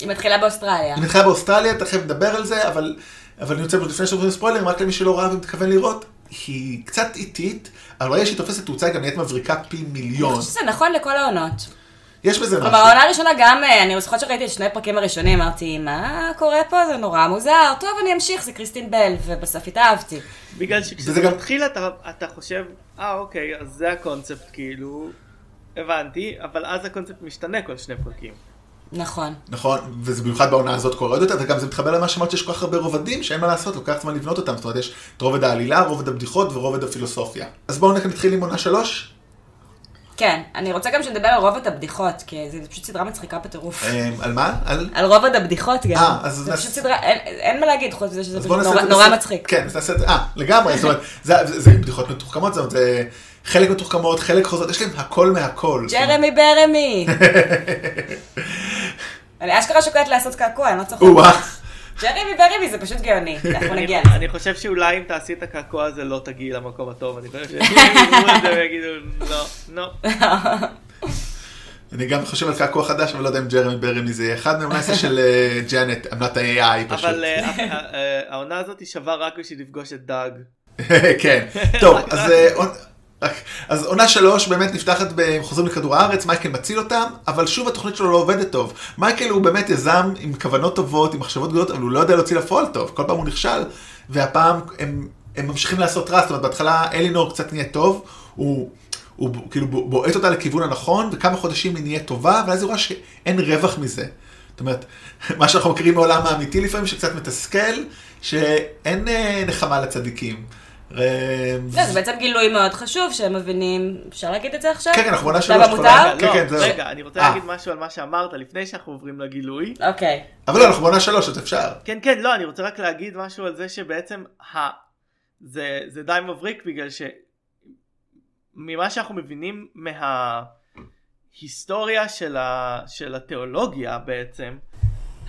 היא מתחילה באוסטרליה. היא מתחילה באוסטרליה, תכף נדבר על זה, אבל, אבל אני רוצה לפני שעוברים לספוילרים, רק למי שלא ראה ומתכוון לראות, היא קצת איטית, אבל ברגע שהיא תופסת תאוצה היא גם נהיית מבריקה פי אני מיליון. חושבת שזה נכון לכל העונות. יש בזה משהו. כלומר, העונה הראשונה גם, אה, אני זוכרת שראיתי את שני הפרקים הראשונים, אמרתי, מה קורה פה? זה נורא מוזר. טוב, אני אמשיך, זה קריסטין בל, ובסוף התאהבתי. בגלל שכשזה גם- מתחיל אתה, אתה חושב, אה אוקיי, אז זה הקונספט כאילו, הבנתי, אבל אז הקונספט משתנה כל שני פרקים. נכון. נכון, וזה במיוחד בעונה הזאת קורה עוד יותר, וגם זה מתחבר למה שאמרת שיש כל כך הרבה רובדים שאין מה לעשות, לוקח זמן לבנות אותם, זאת אומרת יש את רובד העלילה, רובד הבדיחות ורובד הפילוסופיה. אז בואו נתחיל עם עונה שלוש. כן, אני רוצה גם שנדבר על רובד הבדיחות, כי זו פשוט סדרה מצחיקה בטירוף. אמ, על מה? על... על רובד הבדיחות גם. אה, אז נעשה- פשוט סדרה, אין- מה להגיד חוץ מזה שזה פשוט נורא-. מצחיק. כן, אז נעשה את זה, אה, לגמרי, זאת אומרת, זה- בדיחות מתוחכמות, זאת אומרת, זה חלק מתוחכמות, חלק חוזרות, יש להם הכל מהכל. ג'רמי ברמי. אני אשכרה שוקלת לעשות קעקוע, אני לא צוחקת. ג'רמי ברמי זה פשוט גאוני. אנחנו נגיע לזה. אני חושב שאולי אם תעשי את הקעקוע הזה לא תגיעי למקום הטוב, אני חושב שהם יראו את זה ויגידו, לא, לא. אני גם חושב על קעקוע חדש, אבל לא יודע אם ג'רמי ברמי זה יהיה אחד מהם, זה של אה, ג'אנט, עמלת ה-AI פשוט. אבל אה, אה, העונה הזאת היא שווה רק בשביל לפגוש את דאג. כן, טוב, אז, אז עונה שלוש באמת נפתחת ב- חוזרים לכדור הארץ, מייקל מציל אותם, אבל שוב התוכנית שלו לא עובדת טוב. מייקל הוא באמת יזם עם כוונות טובות, עם מחשבות גדולות, אבל הוא לא יודע להוציא לפועל טוב, כל פעם הוא נכשל, והפעם הם, הם ממשיכים לעשות רע, זאת אומרת בהתחלה אלינור קצת נהיה טוב, הוא... הוא כאילו בועט אותה לכיוון הנכון, וכמה חודשים היא נהיה טובה, ואז היא רואה שאין רווח מזה. זאת אומרת, מה שאנחנו מכירים מעולם האמיתי לפעמים, שקצת מתסכל, שאין אה, נחמה לצדיקים. אה, לא, זה בעצם גילוי מאוד חשוב, שהם מבינים, אפשר להגיד את זה עכשיו? כן, כן, אנחנו בעונה אתה שלוש? כבר- רגע, כן, לא, כן, זה- רגע, אני רוצה אה. להגיד משהו על מה שאמרת לפני שאנחנו עוברים לגילוי. אוקיי. אבל לא, אנחנו בעונה שלוש, אז אפשר. כן, כן, לא, אני רוצה רק להגיד משהו על זה שבעצם זה די מבריק בגלל ש... ממה שאנחנו מבינים מההיסטוריה של, ה... של התיאולוגיה בעצם,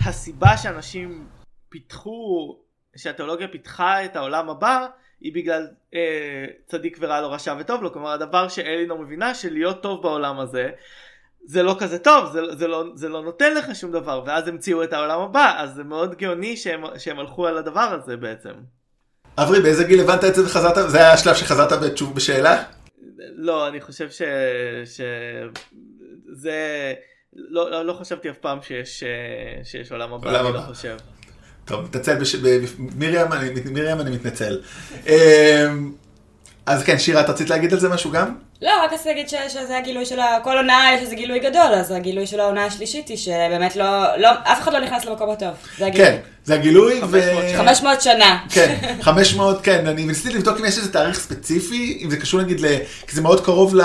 הסיבה שאנשים פיתחו, שהתיאולוגיה פיתחה את העולם הבא, היא בגלל אה, צדיק ורע לו רשע וטוב לו, כלומר הדבר שאלינור מבינה שלהיות טוב בעולם הזה זה לא כזה טוב, זה, זה, לא, זה לא נותן לך שום דבר, ואז המציאו את העולם הבא, אז זה מאוד גאוני שהם, שהם הלכו על הדבר הזה בעצם. אברי, באיזה גיל הבנת את זה וחזרת? זה היה השלב שחזרת בתשוב בשאלה? לא, אני חושב ש... ש... זה... לא, לא, לא חשבתי אף פעם שיש, אה, שיש עולם הבא, עולם אני לא הבא. חושב. טוב, מתנצל, בש... מרים, אני... מרים אני מתנצל. אמ, אז כן, שירה, את רצית להגיד על זה משהו גם? לא, רק רציתי להגיד ש- שזה הגילוי של ה... כל עונה יש איזה גילוי גדול, אז הגילוי של העונה השלישית היא שבאמת לא... לא... אף אחד לא נכנס למקום הטוב. זה הגילוי. כן, זה הגילוי. ו... 500 שנה. 500 שנה. כן, 500, כן, אני ניסיתי לבדוק אם יש איזה תאריך ספציפי, אם זה קשור נגיד ל... כי זה מאוד קרוב ל...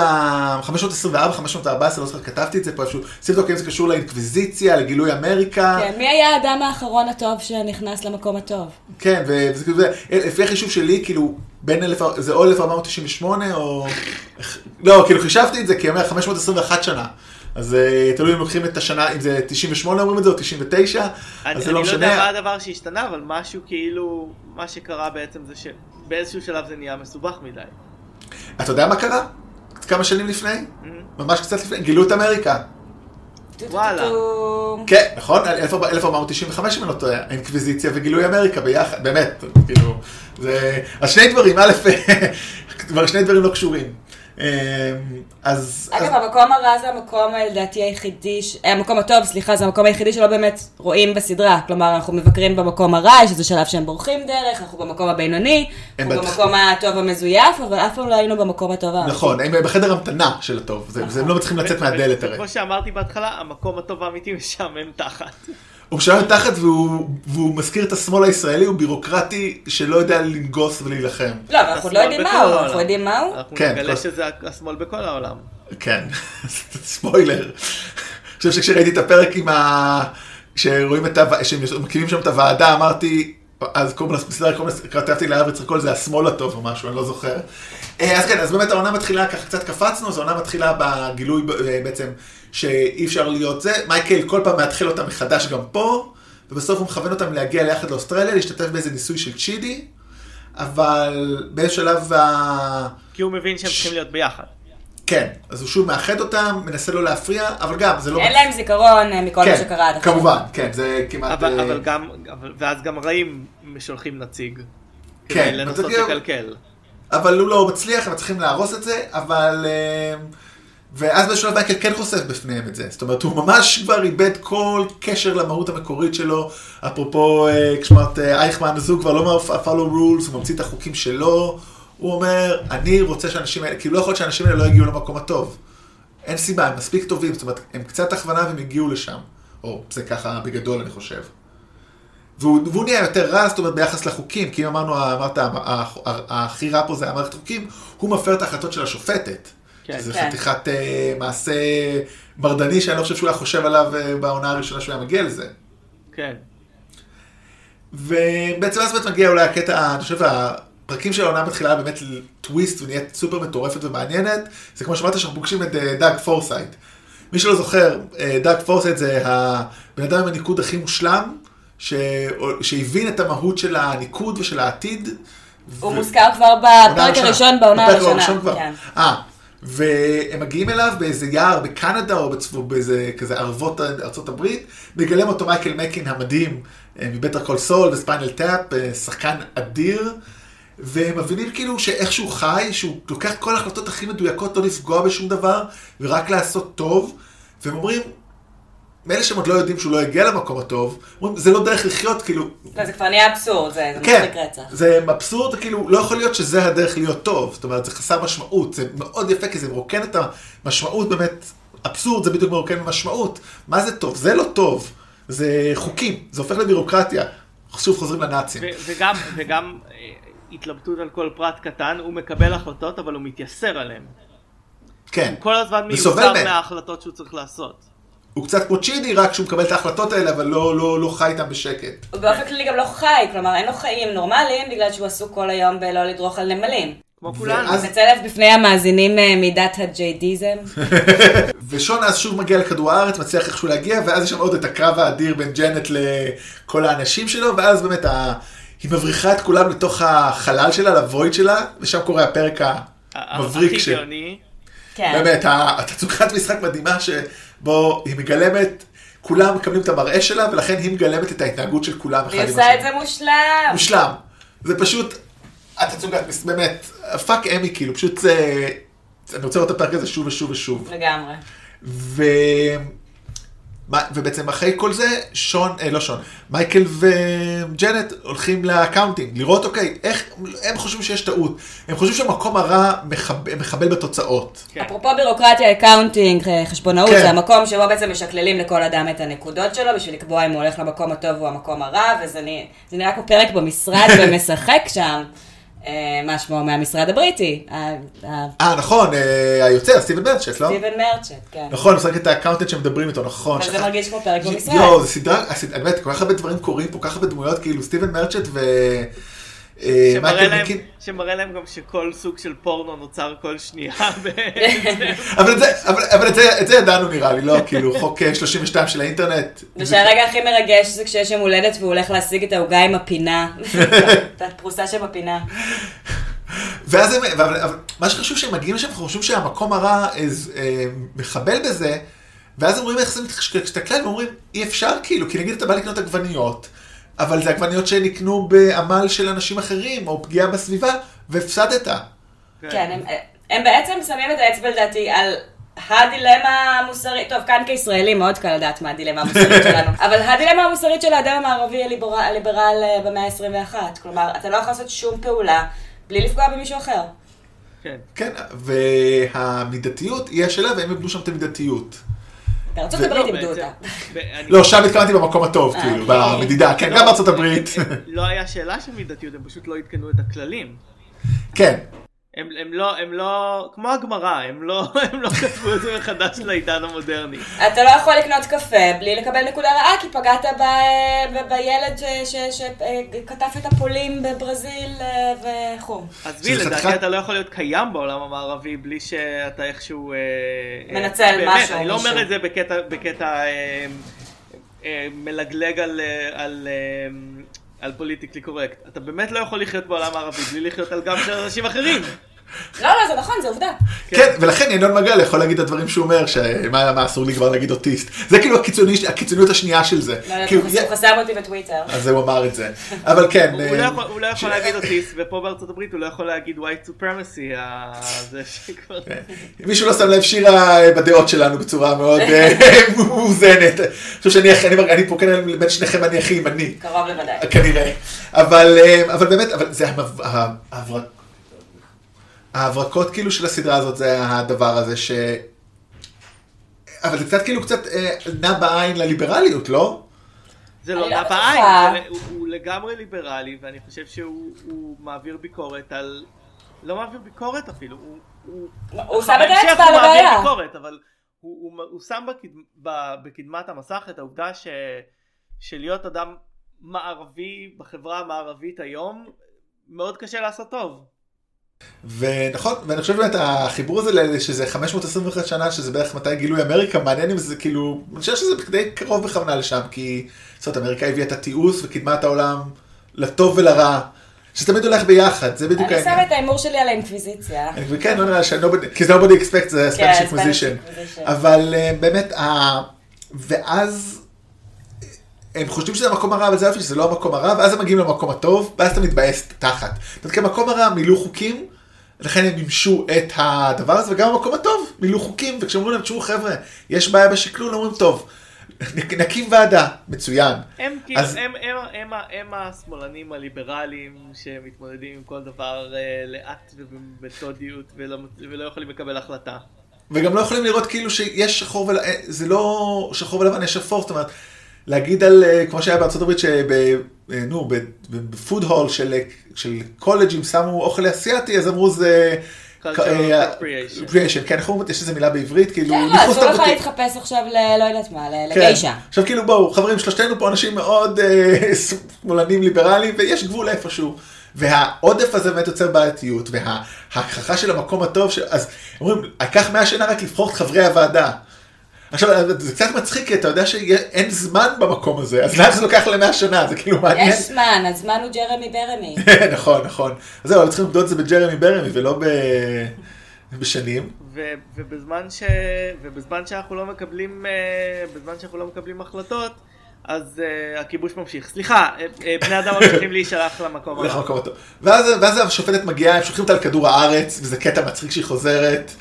524, 514, לא זוכר, כתבתי את זה פה איפשהו, ניסיתי לבדוק אם זה קשור לאינקוויזיציה, לגילוי אמריקה. כן, מי היה האדם האחרון הטוב שנכנס למקום הטוב? כן, וזה כאילו, לפי החישוב שלי, כאילו, בין אלף, זה או 1498 או... לא, כאילו חישבתי את זה, כי אומר 521 שנה. אז אה, תלוי אם לוקחים את השנה, אם זה 98 אומרים את זה, או 99, אני, אז זה אני לא לא יודע מה משנה. הדבר שהשתנה, אבל משהו כאילו, מה שקרה בעצם זה שבאיזשהו שלב זה נהיה מסובך מדי. אתה יודע מה קרה? כמה שנים לפני? Mm-hmm. ממש קצת לפני, גילו את אמריקה. וואלה. כן, נכון? 1495 אם אני לא טועה, האינקוויזיציה וגילוי אמריקה ביחד, באמת, כאילו, זה... אז שני דברים, א', כבר שני דברים לא קשורים. אמ, אז... אגב, אז- המקום הרע זה המקום, לדעתי, היחידי, ש- אה, המקום הטוב, סליחה, זה המקום היחידי שלא באמת רואים בסדרה. כלומר, אנחנו מבקרים במקום הרע, יש איזה שלב שהם בורחים דרך, אנחנו במקום הבינוני, אנחנו בטח- במקום הטוב המזויף, אבל אף פעם לא היינו במקום הטוב האמיתי. נכון, הם בחדר המתנה של הטוב, זה- זה- הם לא מצליחים לצאת מהדלת הרי. כמו שאמרתי בהתחלה, המקום הטוב האמיתי משעמם תחת. הוא משלם תחת והוא והוא מזכיר את השמאל הישראלי, הוא בירוקרטי שלא יודע לנגוס ולהילחם. לא, אבל אנחנו לא יודעים מה הוא. אנחנו יודעים מה הוא. אנחנו כן, נגלה כל- שזה השמאל בכל העולם. כן, ספוילר. אני חושב שכשראיתי את הפרק עם ה... כשרואים את ה... שהם מקימים שם את הוועדה, אמרתי, אז קוראים לסדרה, קוראים לס- כתבתי לאבי צריך לקרוא לזה השמאל הטוב או משהו, אני לא זוכר. אה, אז כן, אז באמת העונה מתחילה, ככה קצת קפצנו, אז העונה מתחילה בגילוי אה, בעצם שאי אפשר להיות זה. מייקל כל פעם מאתחל אותם מחדש גם פה, ובסוף הוא מכוון אותם להגיע ליחד לאוסטרליה, להשתתף באיזה ניסוי של צ'ידי, אבל באיזה שלב ה... כי הוא מבין שהם צריכים להיות ביחד. כן, אז הוא שוב מאחד אותם, מנסה לא להפריע, אבל גם, זה לא... אין להם זיכרון אה, מכל מה כן, שקרה עד עכשיו. כמובן, כן, זה כמעט... אבל, אבל גם, אבל, ואז גם רעים שולחים נציג. כן, כדי לנסות לקלקל. אבל הוא לא מצליח, הם צריכים להרוס את זה, אבל... אה, ואז באיזשהו שלב מייקל כן חושף בפניהם את זה. זאת אומרת, הוא ממש כבר איבד כל קשר למהות המקורית שלו. אפרופו, אה, כשאמרת אה, אייכמן, אז כבר לא מה-follow rules, הוא ממציא את החוקים שלו. הוא אומר, אני רוצה שהאנשים האלה, כאילו לא יכול להיות שהאנשים האלה לא יגיעו למקום הטוב. אין סיבה, הם מספיק טובים, זאת אומרת, הם קצת הכוונה והם הגיעו לשם. או, זה ככה בגדול, אני חושב. והוא, והוא נהיה יותר רע, זאת אומרת, ביחס לחוקים, כי אם אמרנו, אמרת, הכי רע פה זה המערכת חוקים, הוא מפר את ההחלטות של השופטת. כן. שזה כן. חתיכת אה, מעשה מרדני שאני לא חושב שהוא היה חושב עליו אה, בעונה הראשונה שהוא היה מגיע לזה. כן. ובעצם אז באמת מגיע אולי הקטע, אני חושב, הפרקים של העונה מתחילה באמת טוויסט ונהיית סופר מטורפת ומעניינת. זה כמו שאמרת שאנחנו פוגשים את אה, דאג פורסייט. מי שלא זוכר, אה, דאג פורסייט זה הבן אדם עם הניקוד הכי מושלם, ש... שהבין את המהות של הניקוד ושל העתיד. הוא ו- מוזכר כבר בפרק. הראשון בעונה הראשונה. כן. אה, והם מגיעים אליו באיזה יער בקנדה או בצפון, באיזה כזה ערבות ארצות הברית, מגלם אותו מייקל מקין המדהים אה, מ Better Call Saul ו Spinal Tap, אה, שחקן אדיר, והם מבינים כאילו שאיך שהוא חי, שהוא לוקח כל ההחלטות הכי מדויקות, לא לפגוע בשום דבר, ורק לעשות טוב, והם אומרים, מאלה שהם עוד לא יודעים שהוא לא יגיע למקום הטוב, אומרים, זה לא דרך לחיות, כאילו, לא, זה כבר נהיה אבסורד, זה זה כן, מצחיק רצח. זה אבסורד, כאילו, לא יכול להיות שזה הדרך להיות טוב. זאת אומרת, זה חסר משמעות. זה מאוד יפה, כי זה מרוקן את המשמעות, באמת, אבסורד זה בדיוק מרוקן משמעות. מה זה טוב? זה לא טוב. זה חוקים, זה הופך לבירוקרטיה. שוב חוזרים לנאצים. וגם, וגם, אה, התלבטות על כל פרט קטן, הוא מקבל החלטות אבל הוא מתייסר עליהן. כן. הוא כל הזמן מהם. מההחלטות שהוא צריך לעשות. הוא קצת כמו צ'ידי, רק שהוא מקבל את ההחלטות האלה, אבל לא, לא, לא חי איתם בשקט. הוא באופן כללי גם לא חי, כלומר אין לו חיים נורמליים בגלל שהוא עסוק כל היום בלא לדרוך על נמלים. כמו כולנו. ואז- מצלף בפני המאזינים אה, מידת הג'יידיזם. ושון אז שוב מגיע לכדור הארץ, מצליח איכשהו להגיע, ואז יש שם עוד את הקרב האדיר בין ג'נט לכל האנשים שלו, ואז באמת ה... היא מבריחה את כולם לתוך החלל שלה, ל void שלה, ושם קורה הפרק המבריק. הכי ש- גאוני. כן. באמת, התצוגת משחק מדהימה שבו היא מגלמת, כולם מקבלים את המראה שלה, ולכן היא מגלמת את ההתנהגות של כולם אחד והיא גם עושה את. זה מושלם. מושלם. זה פשוט, התצוגת, באמת, fuck Emmy, כאילו, פשוט זה... אני רוצה לראות את הפרק הזה שוב ושוב ושוב. לגמרי. ו... מה- ובעצם אחרי כל זה, שון, אה, לא שון, מייקל וג'נט הולכים ל accounting, לראות, אוקיי, איך, הם חושבים שיש טעות, הם חושבים שהמקום הרע מחב, מחבל בתוצאות. כן. אפרופו בירוקרטיה, accounting, אה, חשבונאות, כן. זה המקום שבו בעצם משקללים לכל אדם את הנקודות שלו בשביל לקבוע אם הוא הולך למקום הטוב או המקום הרע, וזה נראה כמו פרק במשרד ומשחק שם. אה, מה שמו מהמשרד הבריטי, אה, נכון, אה, היוצר, סטיבן מרצ'ט, לא? סטיבן מרצ'ט, כן. נכון, משחק את ה accountant שמדברים איתו, נכון. אבל זה מרגיש כמו פרק במשרד. יואו, זו סדרה, הסד- באמת, כל כך הרבה דברים קורים פה, כל כך הרבה דמויות, כאילו סטיבן מרצ'ט ו... אה, שמראה להם, מקין. שמראה להם גם שכל סוג של פורנו נוצר כל שנייה. אבל את זה, אבל, אבל את זה, את זה ידענו נראה לי, לא? כאילו, חוק אה, 32 של האינטרנט. ושהרגע הכי מרגש זה כשיש יום הולדת והוא הולך להשיג את העוגה עם הפינה. את הפרוסה שבפינה. ואז הם, אבל, אבל מה שחשוב שהם מגיעים לשם, אנחנו חושבים שהמקום הרע אז, אה, מחבל בזה, ואז הם רואים איך זה מתסתכל, ואומרים, אי אפשר כאילו, כי נגיד אתה בא לקנות עגבניות, אבל זה עגבניות שנקנו בעמל של אנשים אחרים, או פגיעה בסביבה, והפסדת. כן, הם, הם בעצם שמים את האצבע לדעתי על הדילמה המוסרית, טוב, כאן כישראלים מאוד קל לדעת מה הדילמה המוסרית שלנו, אבל הדילמה המוסרית של האדם המערבי הליברל, הליברל אה, במאה ה-21, כלומר, אתה לא יכול לעשות שום פעולה בלי לפגוע במישהו אחר. כן. כן, והמידתיות היא השאלה, והם איבדו שם את המידתיות. בארצות ו- הברית לא, איבדו אותה. לא, שם התכוונתי במקום הטוב, אה, כאילו, אוקיי. במדידה, כן, לא, גם בארצות הברית. לא היה שאלה של מידתיות, הם פשוט לא עדכנו את הכללים. כן, הם, הם לא, הם לא, כמו הגמרא, הם לא, הם לא כתבו את זה מחדש לעידן המודרני. אתה לא יכול לקנות קפה בלי לקבל נקודה רעה, כי פגעת ב, ב, בילד שכתב את הפולים בברזיל אה, וכו'. עזבי, לדעתי אתה לא יכול להיות קיים בעולם המערבי בלי שאתה איכשהו... אה, אה, מנצל באמת, משהו, אני לא אומר. את זה בקטע, בקטע אה, אה, מלגלג על, אה, על, אה, על פוליטיקלי קורקט. אתה באמת לא יכול לחיות בעולם הערבי בלי לחיות על גב של אנשים אחרים. לא, לא, זה נכון, זה עובדה. כן, ולכן ינון מגל יכול להגיד את הדברים שהוא אומר, שמה מה אסור לי כבר להגיד אוטיסט. זה כאילו הקיצוני- הקיצוניות השנייה של זה. לא יודעת, כאילו, הוא חס- הוא חסם אותי בטוויטר. אז הוא אמר את זה. אבל כן. הוא לא אה, יכול- לא יכול להגיד אוטיסט, ופה בארצות הברית הוא לא יכול להגיד white supremacy, זה שכבר... כן. מישהו לא שם לב, שירה אה, בדעות שלנו בצורה מאוד אה, מאוזנת. אני חושב שאני פה כנראה בין שניכם אני הכי ימני. קרוב לוודאי. כנראה. אבל, אבל באמת, אבל זה ההברקות כאילו של הסדרה הזאת זה הדבר הזה ש... אבל זה קצת כאילו קצת אה, נע בעין לליברליות, לא? זה לא לא נע בטוחה. בעין, הוא- הוא לגמרי ליברלי, ואני חושב שהוא הוא מעביר ביקורת על... לא מעביר ביקורת אפילו, הוא... הוא הוא שם את האצבע הוא על מעביר הבעיה. ביקורת, אבל הוא, הוא, הוא שם בקד, ב, בקדמת המסך את העובדה ש, שלהיות אדם מערבי בחברה המערבית היום, מאוד קשה לעשות טוב. ונכון, ואני חושב באמת החיבור הזה שזה 521 שנה, שזה בערך מתי גילוי אמריקה, מעניין אם זה כאילו, אני חושב שזה די קרוב בכוונה לשם, כי זאת אומרת, אמריקה הביאה את התיעוש וקידמה את העולם לטוב ולרע, שתמיד הולך ביחד, זה בדיוק אני שמה את ההימור שלי על האינקוויזיציה. וכן, לא נראה ש... nobody- כי nobody expects the כן, Spanish Spanish Inquisition. Inquisition. אבל אה, באמת, ואז הם חושבים שזה המקום הרע, אבל זה יופי שזה לא המקום הרע, ואז הם מגיעים למקום הטוב, ואז אתה מתבאס תחת. זאת אומרת, כי המקום הרע מילאו חוקים, לכן הם מימשו את הדבר הזה, וגם המקום הטוב מילאו חוקים, וכשאומרים להם, תשמעו חבר'ה, יש בעיה בשקלול, אומרים, טוב, נק- נקים ועדה, מצוין. הם כאילו, אז- הם, הם, הם, הם השמאלנים הליברליים שמתמודדים עם כל דבר אה, לאט ובמתודיות ולא, ולא יכולים לקבל החלטה. וגם לא יכולים לראות כאילו שיש שחור ולבן, זה לא שחור ולבן, יש אפור, זאת אומרת, להגיד על, אה, כמו שהיה בארצות הברית, שב... אה, נו, בפוד הול של, של קולג'ים שמו אוכל אסיאתי, אז אמרו זה... אה, appropriation, כן, איך אומרים, יש איזה מילה בעברית, כאילו, כן, לא, ניחוס אסור לך תרבותי. להתחפש עכשיו ל... לא יודעת מה, ל- כן. לגיישה. עכשיו כאילו בואו, חברים, שלושתנו פה אנשים מאוד אה, שמאלנים ליברליים, ויש גבול איפשהו. והעודף הזה באמת יוצר בעייתיות, וההכחשה של המקום הטוב, ש... אז אומרים, לקח 100 שנה רק לבחור את חברי הוועדה. עכשיו, זה קצת מצחיק, כי אתה יודע שאין זמן במקום הזה, אז למה זה לוקח ל-100 שנה? זה כאילו מעניין. יש זמן, הזמן הוא ג'רמי ברמי. נכון, נכון. אז זהו, צריכים למדוד את זה בג'רמי ברמי ולא ב... בשנים. ו- ובזמן, ש... ובזמן שאנחנו לא מקבלים, אה, בזמן שאנחנו לא מקבלים החלטות, אז אה, הכיבוש ממשיך. סליחה, אה, בני אדם ממשיכים להישלח למקום הטוב. ואז, ואז השופטת מגיעה, הם שולחים אותה לכדור הארץ, וזה קטע מצחיק שהיא חוזרת.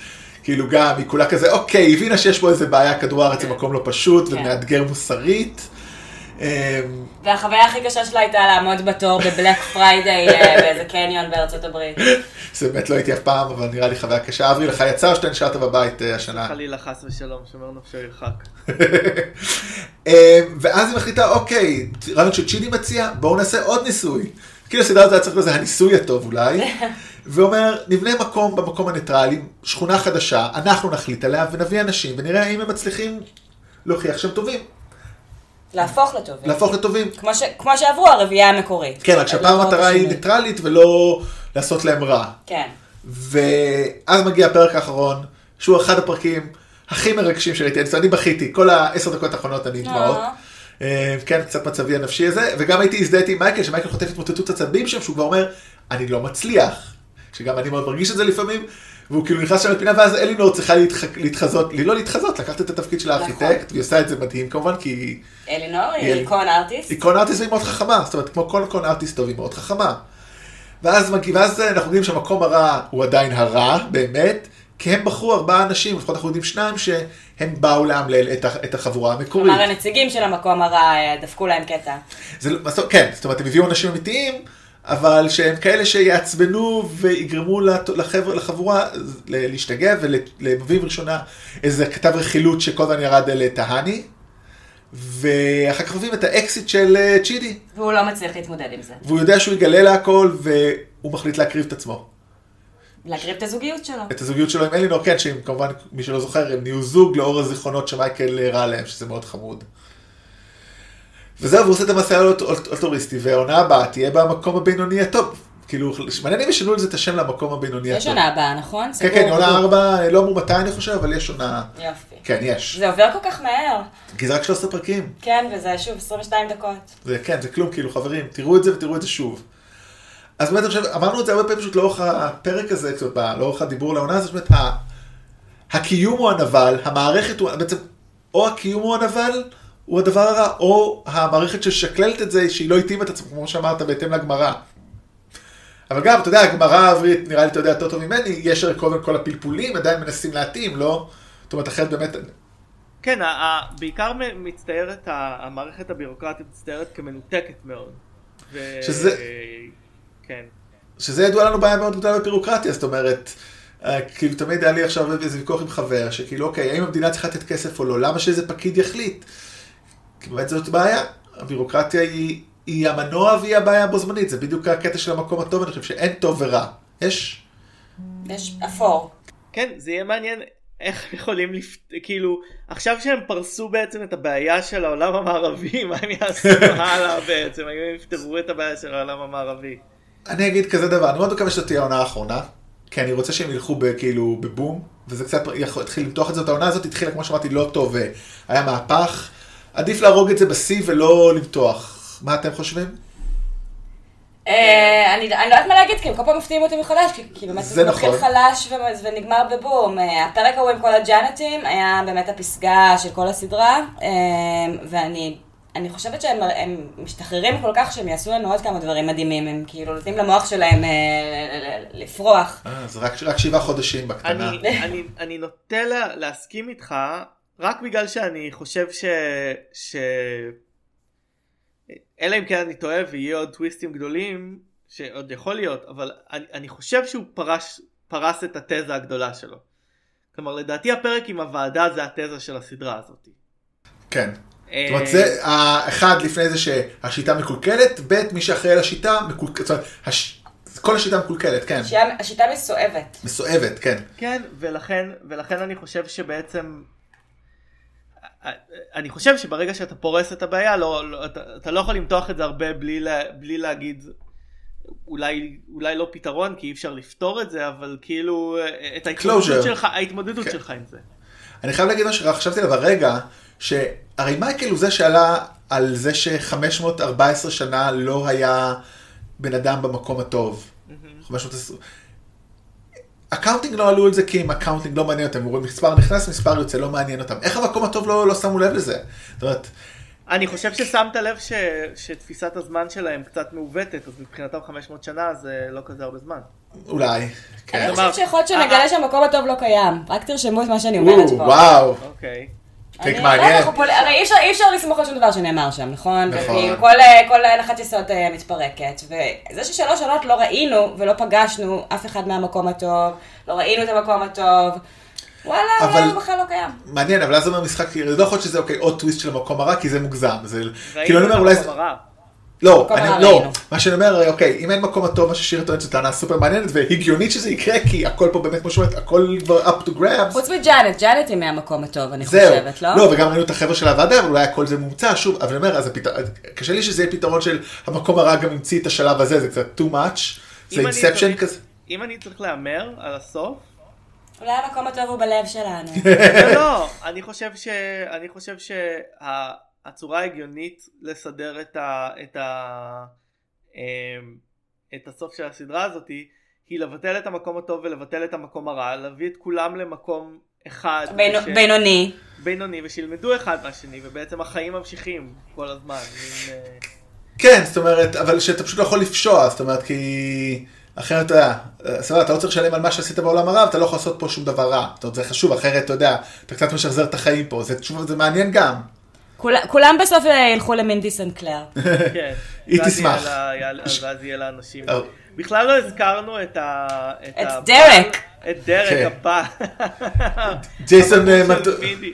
כאילו גם, היא כולה כזה, אוקיי, היא הבינה שיש פה איזה בעיה, כדור הארץ זה מקום לא פשוט, כן. ומאתגר מוסרית. אמ, והחוויה הכי קשה שלה הייתה לעמוד בתור ב Black Friday אה, באיזה קניון בארצות הברית. זה באמת לא הייתי אף פעם, אבל נראה לי חוויה קשה. אברי, לך יצא או שאתה נשארת בבית אה, השנה? חלילה חס ושלום, שומר נפשו ירחק. אמ, ואז היא מחליטה, אוקיי, רעיון שצ'ידי מציע, בואו נעשה עוד ניסוי. כאילו הסדרה הזאת היה צריך איזה הניסוי הטוב אולי. ואומר, נבנה מקום במקום הניטרלי, שכונה חדשה, אנחנו נחליט עליה ונביא אנשים ונראה האם הם מצליחים להוכיח שהם טובים, להפוך לטובים. להפוך לטובים. כמו ש- כמו שעברו הרביעייה המקורית. כן, רק שהפעם המטרה היא. ניטרלית ולא לעשות להם רע. כן. ואז מגיע הפרק האחרון, שהוא אחד הפרקים הכי מרגשים שראיתי, אני בכיתי, כל העשר דקות האחרונות אני דמעות. אה. אה, כן, קצת מצבי הנפשי הזה, וגם הייתי הזדהיתי עם מייקל, שמייקל חוטף התמוטטות עצבים שם, שהוא כבר אומר, אני לא מצליח. שגם אני מאוד מרגיש את זה לפעמים, והוא כאילו נכנס שם לפינה, ואז אלינור צריכה להתח... להתחזות, לי לא להתחזות, לקחת את התפקיד של הארכיטקט, והיא עושה את זה מדהים כמובן, כי אלינור היא- איקון ארטיסט. היא קון ארטיסט והיא מאוד חכמה, זאת אומרת, כמו כל קון ארטיסט טוב, היא מאוד חכמה. ואז, מגיע, ואז אנחנו יודעים שהמקום הרע הוא עדיין הרע, באמת, כי הם בחרו ארבעה אנשים, לפחות אנחנו יודעים שניים, שהם באו לאמלל את, את החבורה המקורית. כלומר הנציגים של המקום הרע אה, דפקו להם קטע. זה, לא- כן, זאת אומרת, הם הביאו אנשים אמיתיים, אבל שהם כאלה שיעצבנו ויגרמו לחבר, לחבורה להשתגע ולמביאים ראשונה איזה כתב רכילות שכל הזמן ירד אל טהני. ואחר כך מביאים את האקסיט של אה, צ'ידי, והוא לא מצליח להתמודד עם זה. והוא יודע שהוא יגלה לה הכל, והוא מחליט להקריב את עצמו. להקריב את הזוגיות שלו. את הזוגיות שלו עם אלינור, כן, שהם כמובן, מי שלא זוכר, הם נהיו זוג לאור הזיכרונות שמייקל הראה להם, שזה מאוד חמוד. וזהו, והוא עושה את המסע האלטוריסטי, והעונה הבאה תהיה במקום הבינוני הטוב. כאילו, מעניין אם ישנו לזה את השם למקום הבינוני הטוב. יש עונה הבאה, נכון? כן, כן, עונה. ארבע, לא אמרו מתי אני חושב, אבל יש עונה... יופי. כן, יש. זה עובר כל כך מהר. כי זה רק 13 פרקים. כן, וזה שוב 22 דקות. זה כן, זה כלום, כאילו, חברים, תראו את זה ותראו את זה שוב. אז באמת, אני חושב, אמרנו את זה הרבה פעמים פשוט לאורך הפרק הזה, קצת, לאורך הדיבור לעונה הזאת, באמת, ה- הקיום הוא הנבל, המערכת הוא, בעצם, או הקיום הוא הנבל, הוא הדבר הרע, או המערכת ששקללת את זה, שהיא לא התאימה את עצמה, כמו שאמרת, בהתאם לגמרא. אבל גם, אתה יודע, הגמרא העברית, נראה לי אתה יודע יותר טוב ממני, יש הרי קודם כל הפלפולים, עדיין מנסים להתאים, לא? זאת אומרת, אחרת באמת, כן, בעיקר מצטיירת, המערכת הבירוקרטית מצטיירת כמנותקת מאוד. ו- שזה- כן. שזה ידוע לנו בעיה מאוד גדולה בבירוקרטיה, זאת אומרת, אה, כאילו תמיד היה לי עכשיו איזה ויכוח עם חבר, שכאילו אוקיי, האם המדינה צריכה לתת כסף או לא, למה שאיזה פקיד יחליט? כי באמת זאת בעיה, הבירוקרטיה היא, היא המנוע והיא הבעיה בו זמנית, זה בדיוק הקטע של המקום הטוב, אני חושב שאין טוב ורע, יש, יש אפור. כן, זה יהיה מעניין איך הם יכולים לפ... כאילו, עכשיו שהם פרסו בעצם את הבעיה של העולם המערבי, מה הם יעשו הלאה בעצם? האם הם יפתרו את הבעיה של העולם המערבי? אני אגיד כזה דבר, אני מאוד מקווה שזאת תהיה העונה האחרונה, כי אני רוצה שהם ילכו ב- כאילו בבום, וזה קצת התחיל למתוח את זה, העונה הזאת התחילה, כמו שאמרתי, לא טוב, והיה מהפך, עדיף להרוג את זה בשיא ולא למתוח. מה אתם חושבים? אה, אני לא יודעת מה להגיד, כי הם כל פעם מפתיעים אותי מחדש, כי- באמת זה מתחיל נכון. חלש ונגמר בבום. אה, הפרק ההוא עם כל הג'אנטים היה באמת הפסגה של כל הסדרה, אה, ואני אני חושבת שהם הם משתחררים כל כך שהם יעשו לנו עוד כמה דברים מדהימים, הם כאילו נותנים למוח שלהם אה, לפרוח. זה רק, רק שבעה חודשים בקטנה. אני, אני, אני נוטה לה, להסכים איתך רק בגלל שאני חושב ש... ש... אלא אם כן אני טועה ויהיה עוד טוויסטים גדולים שעוד יכול להיות אבל אני, אני חושב שהוא פרש, פרס את התזה הגדולה שלו. כלומר לדעתי הפרק עם הוועדה זה התזה של הסדרה הזאת. כן. אה, זאת אומרת, זה, האחד לפני זה שהשיטה מקולקלת, ב' מי שאחראי על השיטה מקולקלת, זאת אומרת, הש- כל השיטה מקולקלת, כן. השיטה- השיטה מסואבת. מסואבת, כן. כן, ולכן, ולכן אני חושב שבעצם... אני חושב שברגע שאתה פורס את הבעיה, לא, לא, אתה, אתה לא יכול למתוח את זה הרבה בלי, לה, בלי להגיד אולי, אולי לא פתרון כי אי אפשר לפתור את זה, אבל כאילו את ההתמודדות. שלך, ההתמודדות כן. שלך עם זה. אני חייב להגיד משהו, חשבתי עליו הרגע, שהרי מייקל הוא זה שעלה על זה ש-514 שנה לא היה בן אדם במקום הטוב. 520. accounting לא עלו על זה כי אם accounting לא מעניין אותם, הם רואים מספר נכנס, מספר יוצא, לא מעניין אותם. איך המקום הטוב לא, לא שמו לב לזה? זאת אומרת, אני חושב ששמת לב ש, שתפיסת הזמן שלהם קצת מעוותת, אז מבחינתם 500 שנה זה לא כזה הרבה זמן. אולי. כן. אני חושבת שיכול להיות אה, שנגלה שהמקום הטוב לא קיים. רק תרשמו את מה שאני אומרת או, פה. וואו, אוקיי. טריק אני- מעניין. לא, פול- הרי אי אפשר- לסמוך על שום דבר שנאמר שם, נכון? נכון. כל, אה, כל הנחת יסוד אה, מתפרקת. וזה ששלוש שנות לא ראינו ולא פגשנו אף אחד מהמקום הטוב, לא ראינו את המקום הטוב, וואלה, אבל- אולי הוא בכלל לא קיים. מעניין, אבל אז זה אומר משחק, זה לא יכול להיות שזה אוקיי, עוד טוויסט של המקום הרע, כי זה מוגזם. זה, כאילו אני אומר, אולי... לא, הרע אני, לא. מה שאני אומר, אוקיי, אם אין מקום הטוב, מה ששיר טוענת זו טענה סופר מעניינת והגיונית שזה יקרה, כי הכל פה באמת, כמו שאומרת, הכל כבר up to grabs. חוץ מג'אנט, ג'אנט היא מהמקום הטוב, אני זהו, חושבת, לא? לא, וגם ראינו את החבר'ה של הוועדה, אבל אולי הכל זה מומצא, שוב, אבל אני אומר, אז הפתר... קשה לי שזה יהיה פתרון של המקום הרע גם המציא את השלב הזה, זה קצת too much, זה אינספשן צריך- כזה. אם אני צריך להמר על הסוף, אולי המקום הטוב הוא בלב שלנו. לא, לא, אני חושב ש... אני חושב שהצורה ההגיונית לסדר את ה... את ה... אמ, את הסוף של הסדרה הזאת היא לבטל את המקום הטוב ולבטל את המקום הרע, להביא את כולם למקום אחד, בינו- וש- בינוני. בינוני ושילמדו אחד מהשני ובעצם החיים ממשיכים כל הזמן. מין, אה, כן, זאת אומרת, אבל שאתה פשוט לא יכול לפשוע, זאת אומרת, כי... אחרת, אתה יודע, סבבה, אתה לא צריך לשלם על מה שעשית בעולם הרע, אתה לא יכול לעשות פה שום דבר רע. זאת אומרת, זה חשוב, אחרת, אתה יודע, אתה קצת משחזר את החיים פה, זה, תשוב, זה מעניין גם. כול- כולם בסוף אה, ילכו למינדי סנקלר. כן. היא תשמח. ואז יהיה לאנשים. אה. בכלל לא הזכרנו את ה... את דרק. את דרק כן. הבא. ג'ייסון, אה,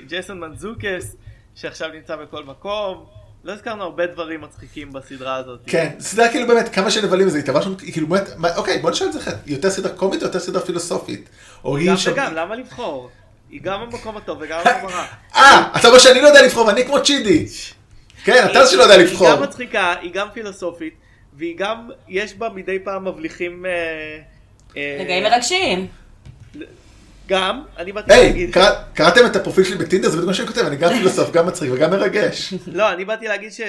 ג'ייסון מנזוקס, שעכשיו נמצא בכל מקום. לא הזכרנו הרבה דברים מצחיקים בסדרה הזאת. כן, סדרה כאילו באמת, כמה שנבלים זה, שם, כאילו באמת, אוקיי, בוא נשאל את זה אחרת, היא יותר סדרה קומית או יותר סדרה פילוסופית? גם. וגם, למה לבחור? היא גם במקום הטוב וגם במקום הרע. אה, אתה אומר שאני לא יודע לבחור, ואני כמו צ'ידי. כן, אתה זה שלא יודע לבחור. היא גם מצחיקה, היא גם פילוסופית, והיא גם, יש בה מדי פעם מבליחים... אה, אה, רגעים מרגשים. גם, אני באתי היי, להגיד... קרא- קראתם את הפרופיל שלי בטינדר? זה בדיוק מה שאני כותב, אני גם פילוסוף, גם מצחיק וגם מרגש. לא, אני באתי להגיד ש...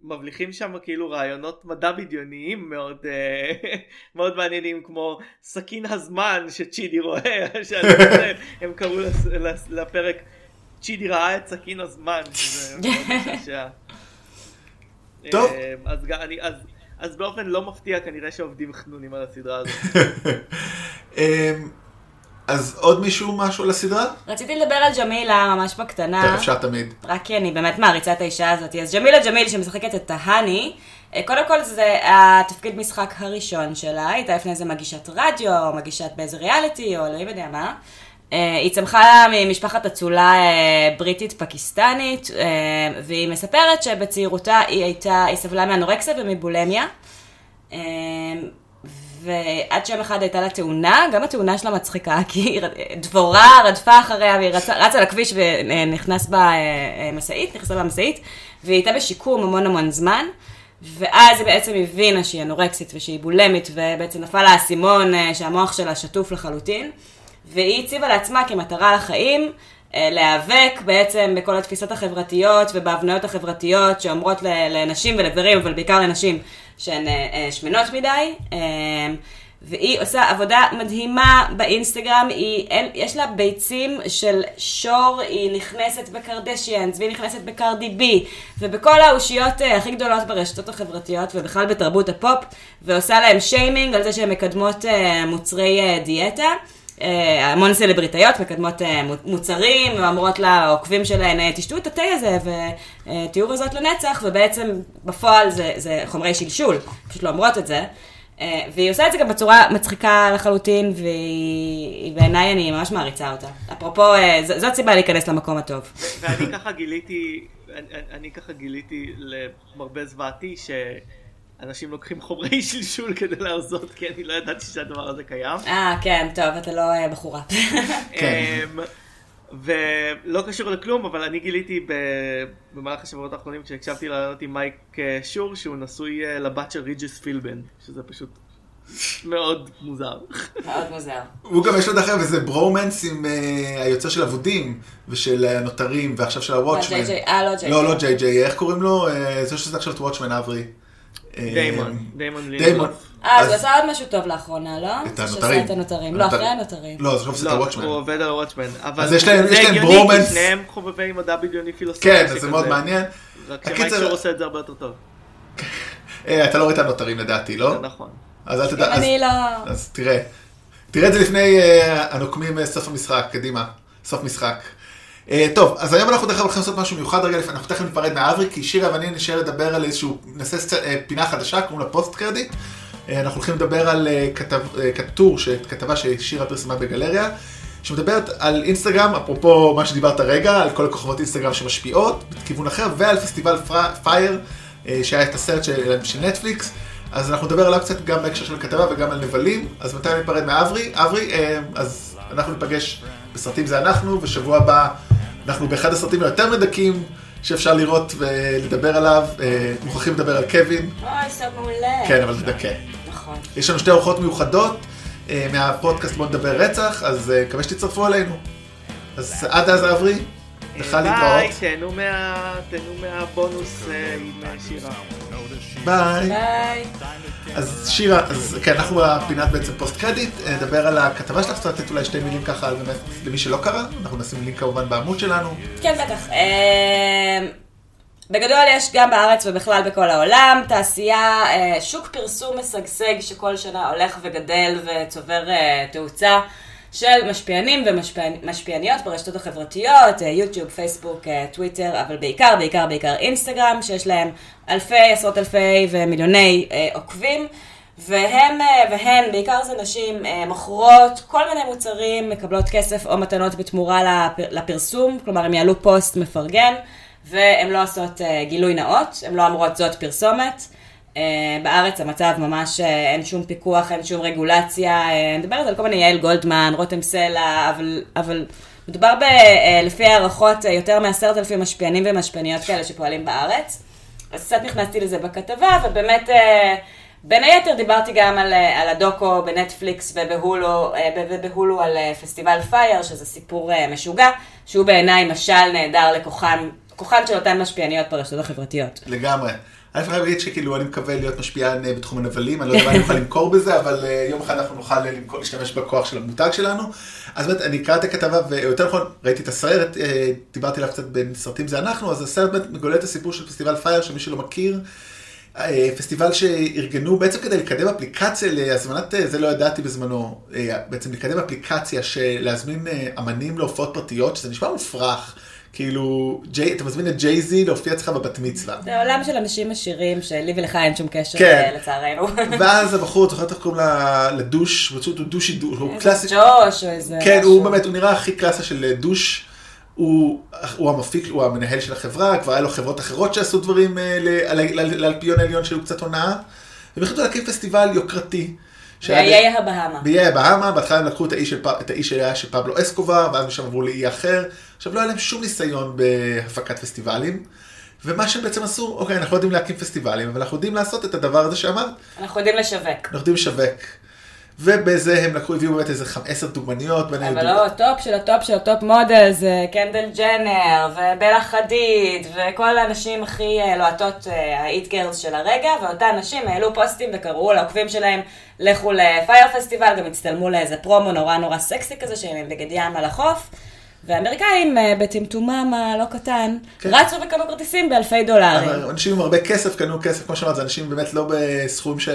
ש... שמבליחים שם כאילו רעיונות מדע בדיוניים מאוד אה, מאוד מעניינים כמו סכין הזמן שצ'ידי רואה הם קראו לפרק צ'ידי ראה את סכין הזמן שזה מאוד משעשע. טוב. אה, אז, אני, אז, אז באופן לא מפתיע כנראה שעובדים חנונים על הסדרה הזאת. אז עוד מישהו משהו על הסדרה? רציתי לדבר על ג'מילה ממש בקטנה. אפשר תמיד. רק כי אני באמת מעריצה את האישה הזאת. אז ג'מילה ג'מיל שמשחקת את טהני, אה, קודם כל זה התפקיד משחק הראשון שלה, הייתה לפני זה מגישת רדיו, או מגישת באיזה ריאליטי, או אלוהים יודע מה. אה, היא צמחה ממשפחת אצולה אה, בריטית פקיסטנית, אה, והיא מספרת שבצעירותה היא הייתה, היא סבלה מאנורקסיה ומבולמיה. ועד שיום אחד הייתה לה תאונה, גם התאונה שלה מצחיקה, כי דבורה רדפה אחריה והיא רצה, רצה לכביש ונכנס בה אה, אה, משאית, נכנסה בה משאית, והיא הייתה בשיקום המון המון זמן, ואז היא בעצם הבינה שהיא אנורקסית ושהיא בולמית, ובעצם נפל לה האסימון אה, שהמוח שלה שטוף לחלוטין, והיא הציבה לעצמה כמטרה לחיים, להיאבק בעצם בכל התפיסות החברתיות ובהבניות החברתיות שאומרות לנשים ולגברים, אבל בעיקר לנשים, שהן אה, אה, שמנות מדי. אה, והיא עושה עבודה מדהימה באינסטגרם, היא, יש לה ביצים של שור, היא נכנסת בקרדשיאנס, והיא נכנסת בקרדי בי, ובכל האושיות הכי גדולות ברשתות החברתיות, ובכלל בתרבות הפופ, ועושה להם שיימינג על זה שהן מקדמות מוצרי דיאטה. אה, המון סלבריטאיות מקדמות אה, מו- מוצרים, ואומרות לעוקבים שלהן, אה, תשתו את התה הזה ותהיו רזות לנצח, ובעצם בפועל זה, זה חומרי שלשול, פשוט לא אומרות את זה. והיא עושה את זה גם בצורה מצחיקה לחלוטין, והיא בעיניי אני ממש מעריצה אותה. אפרופו, זאת סיבה להיכנס למקום הטוב. ואני ככה גיליתי, אני, אני ככה גיליתי למרבה זוועתי שאנשים לוקחים חומרי שלשול כדי להרזות, כי אני לא ידעתי שהדבר הזה קיים. אה, כן, טוב, אתה לא אה, בחורה. כן. אמ, ולא קשור לכלום, אבל אני גיליתי ב... במהלך השבועות האחרונים כשהקשבתי לענות עם מייק אה, שור שהוא נשוי אה, לבת של ריג'ס פילבן, שזה פשוט מאוד מוזר. מאוד מוזר. הוא גם יש לו דרך אגב איזה ברומנס עם היוצר של אבודים ושל הנותרים ועכשיו של הוואטשמן. לא, JJ, אה, לא JJ. לא, לא ג'יי ג'יי, איך קוראים לו? זה שעושה עכשיו את וואטשמן אברי. אה, דיימון, דיימון דיימון. לינדלוף. אה, אז הוא אז- עשה עוד משהו טוב לאחרונה, לא? את הנותרים. את הנותרים. לא, אחרי הנותרים. לא, זה עכשיו עושה את לא, הוואטשמן. הוא עובד על וואטשמן. אבל אז יש להם- הגיוני, כי ברומנס. שניהם חובבי מדע בדיוני פילוסופיה. כן, אז זה. מאוד מעניין. רק שמייק הקיצר- שור עושה את זה הרבה יותר טוב. אה, אתה לא רואה את הנותרים לדעתי, לא? זה נכון. אז אל תדע. אז- אני לא... אז תראה. תראה את זה לפני אה, הנוקמים אה, סוף המשחק, קדימה. סוף משחק. אה, טוב, אז היום אנחנו דרך אגב הולכים לעשות משהו מיוחד רגע לפני, אנחנו תכף ניפרד מאברי, כי שירה ואני נשאר לדבר על איזשהו, נעשה סצ- אה, פינה חדשה, קוראים לה פוסט קרדיט. אה, אנחנו הולכים לדבר על אה, כתב, אה, טור, ש- כתבה ששירה פרסמה בגלריה, שמדברת על אינסטגרם, אפרופו מה שדיברת הרגע, על כל הכוכבות אינסטגרם שמשפיעות, בכיוון אחר, ועל פסטיבל פייר, אה, שהיה את הסרט של, של נטפליקס. אז אנחנו נדבר עליו קצת גם בהקשר של הכתבה וגם על נבלים. אז מתי ניפרד מאברי? אברי, אה, אז אנחנו ניפגש בסרטים זה אנחנו, ושבוע הבא אנחנו באחד הסרטים היותר מדכאים שאפשר לראות ולדבר עליו. אה, מוכרחים לדבר על קווין, אוי, סוף מעולה. כן, אבל זה דכא. נכון. יש לנו שתי אורחות מיוחדות אה, מהפודקאסט בוא נדבר רצח, אז אה, מקווה שתצטרפו אלינו. אז עד אז אברי, לך ביי, להתראות. מה- תהנו מהבונוס אה, עם אה, שירה. ביי. ביי. אז שירה, אז כן, אנחנו בפינת בעצם post credit, אה, נדבר על הכתבה שלך, קצת לתת אולי שתי מילים ככה, באמת, למי שלא קרא, אנחנו נשים לינק כמובן בעמוד שלנו. כן, בטח. בגדול יש גם בארץ ובכלל בכל העולם תעשייה, שוק פרסום משגשג שכל שנה הולך וגדל וצובר תאוצה של משפיענים ומשפיעניות ברשתות החברתיות, אה, יוטיוב, פייסבוק, אה, טוויטר, אבל בעיקר, בעיקר, בעיקר אינסטגרם, שיש להם אלפי, עשרות אלפי ומיליוני אה, עוקבים. והם והן, בעיקר זה נשים, מוכרות כל מיני מוצרים, מקבלות כסף או מתנות בתמורה לפ- לפרסום, כלומר הם יעלו פוסט מפרגן, והן לא עושות גילוי נאות, הן לא אמורות זאת פרסומת. אה, בארץ המצב ממש אה, אין שום פיקוח, אין שום רגולציה, אה, אני מדברת על כל מיני יעל גולדמן, רותם סלע, אבל, אבל מדובר ב, לפי הערכות, יותר מעשרת אלפים משפיענים ומשפיעניות כאלה שפועלים בארץ. אז קצת נכנסתי לזה בכתבה, ובאמת, בין היתר דיברתי גם על, על הדוקו בנטפליקס ובהולו, ובהולו על פסטיבל פייר, שזה סיפור משוגע, שהוא בעיניי משל נהדר לכוחן, כוחן של אותן משפיעניות ברשתות החברתיות. לגמרי. אני חייב להגיד שכאילו אני מקווה להיות משפיען אה, בתחום הנבלים, אני לא יודע מה אני אוכל למכור בזה, אבל אה, יום אחד אנחנו נוכל אה, להשתמש בכוח של המותג שלנו. אז באמת, אני אקרא את הכתבה, ויותר נכון, ראיתי את הסרט, דיברתי עליו קצת בין סרטים זה אנחנו, אז הסרט באמת מגולל את הסיפור של פסטיבל פייר, שמי שלא מכיר, פסטיבל שארגנו בעצם כדי לקדם אפליקציה להזמנת, זה לא ידעתי בזמנו, בעצם לקדם אפליקציה של להזמין אה, אמנים להופעות פרטיות, שזה נשמע מופרך. כאילו, ג'יי, אתה מזמין את ג'יי-זי להופיע אצלך בבת מצווה. זה עולם של אנשים עשירים, שלי ולך אין שום קשר, כן. אה, לצערנו. ואז הבחור, אתה זוכר איך קוראים לדוש, פשוט הוא דושי דוש, הוא קלאסי, ג'וש או איזה... כן, משהו. הוא באמת, הוא נראה הכי קלאסה של דוש, הוא, הוא המפיק, הוא המנהל של החברה, כבר היה לו חברות אחרות שעשו דברים אה, לאלפיון העליון שהיו קצת הונאה, והם החליטו להקים פסטיבל יוקרתי. באיי הבהמה. באיי הבהמה, בהתחלה הם לקחו את האי, של, פ- את האי שהיה של פבלו אסקובר, ואז משם עברו לאי אחר. עכשיו לא היה להם שום ניסיון בהפקת פסטיבלים, ומה שהם בעצם עשו, אוקיי, אנחנו לא יודעים להקים פסטיבלים, אבל אנחנו יודעים לעשות את הדבר הזה שאמרת, אנחנו יודעים לשווק. אנחנו יודעים לשווק. ובזה הם לקחו, הביאו באמת איזה עשר דוגמניות, אבל לא, ה top של ה top של ה top model זה קנדל ג'נר ובלה חדיד וכל הנשים הכי אה, לוהטות ה it girls של הרגע ואותן נשים העלו פוסטים וקראו לעוקבים שלהם לכו ל Fyre Festival, גם הצטלמו לאיזה פרומו נורא נורא סקסי כזה שהם עם בגד ים על החוף והאמריקאים אה, בטמטומם הלא קטן כן. רצו וקנו כרטיסים באלפי דולרים. אנשים עם הרבה כסף קנו כסף, כמו שאמרת, זה אנשים באמת לא בסכומים ש...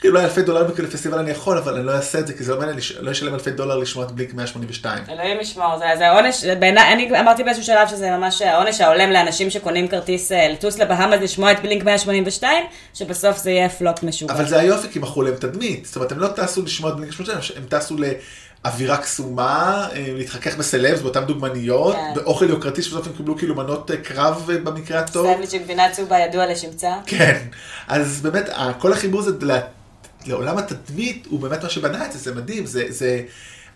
כאילו לא אלפי דולרים כאילו לפסטיבל אני יכול, אבל אני לא אעשה את זה, כי זה לא מעניין, לא אשלם אלפי דולר לשמוע את בלינק 182. אלוהים ישמור, זה, זה עונש, בעיניי, אני אמרתי באיזשהו שלב שזה ממש העונש ההולם לאנשים שקונים כרטיס אה, לטוס לבהאמאס לשמוע את בלינק 182, שבסוף זה יהיה פלופ משוגע. אבל זה היופי, כי מכרו להם תדמית. זאת אומרת, הם לא טסו לשמוע את בלינק 182, הם טסו לאווירה קסומה, אה, להתחכך בסלבס באותן דוגמניות, כן. באוכל יוקרתי, שבסוף הם קיבלו כאילו מנות אה, קרב במקרה הטוב. סנדוויץ' עם גבינה צהובה ידוע לשמצה. כן, אז באמת, ה- כל החיבור הזה ל- לעולם התדמית, הוא באמת מה שבנה את זה, זה מדהים, זה... זה...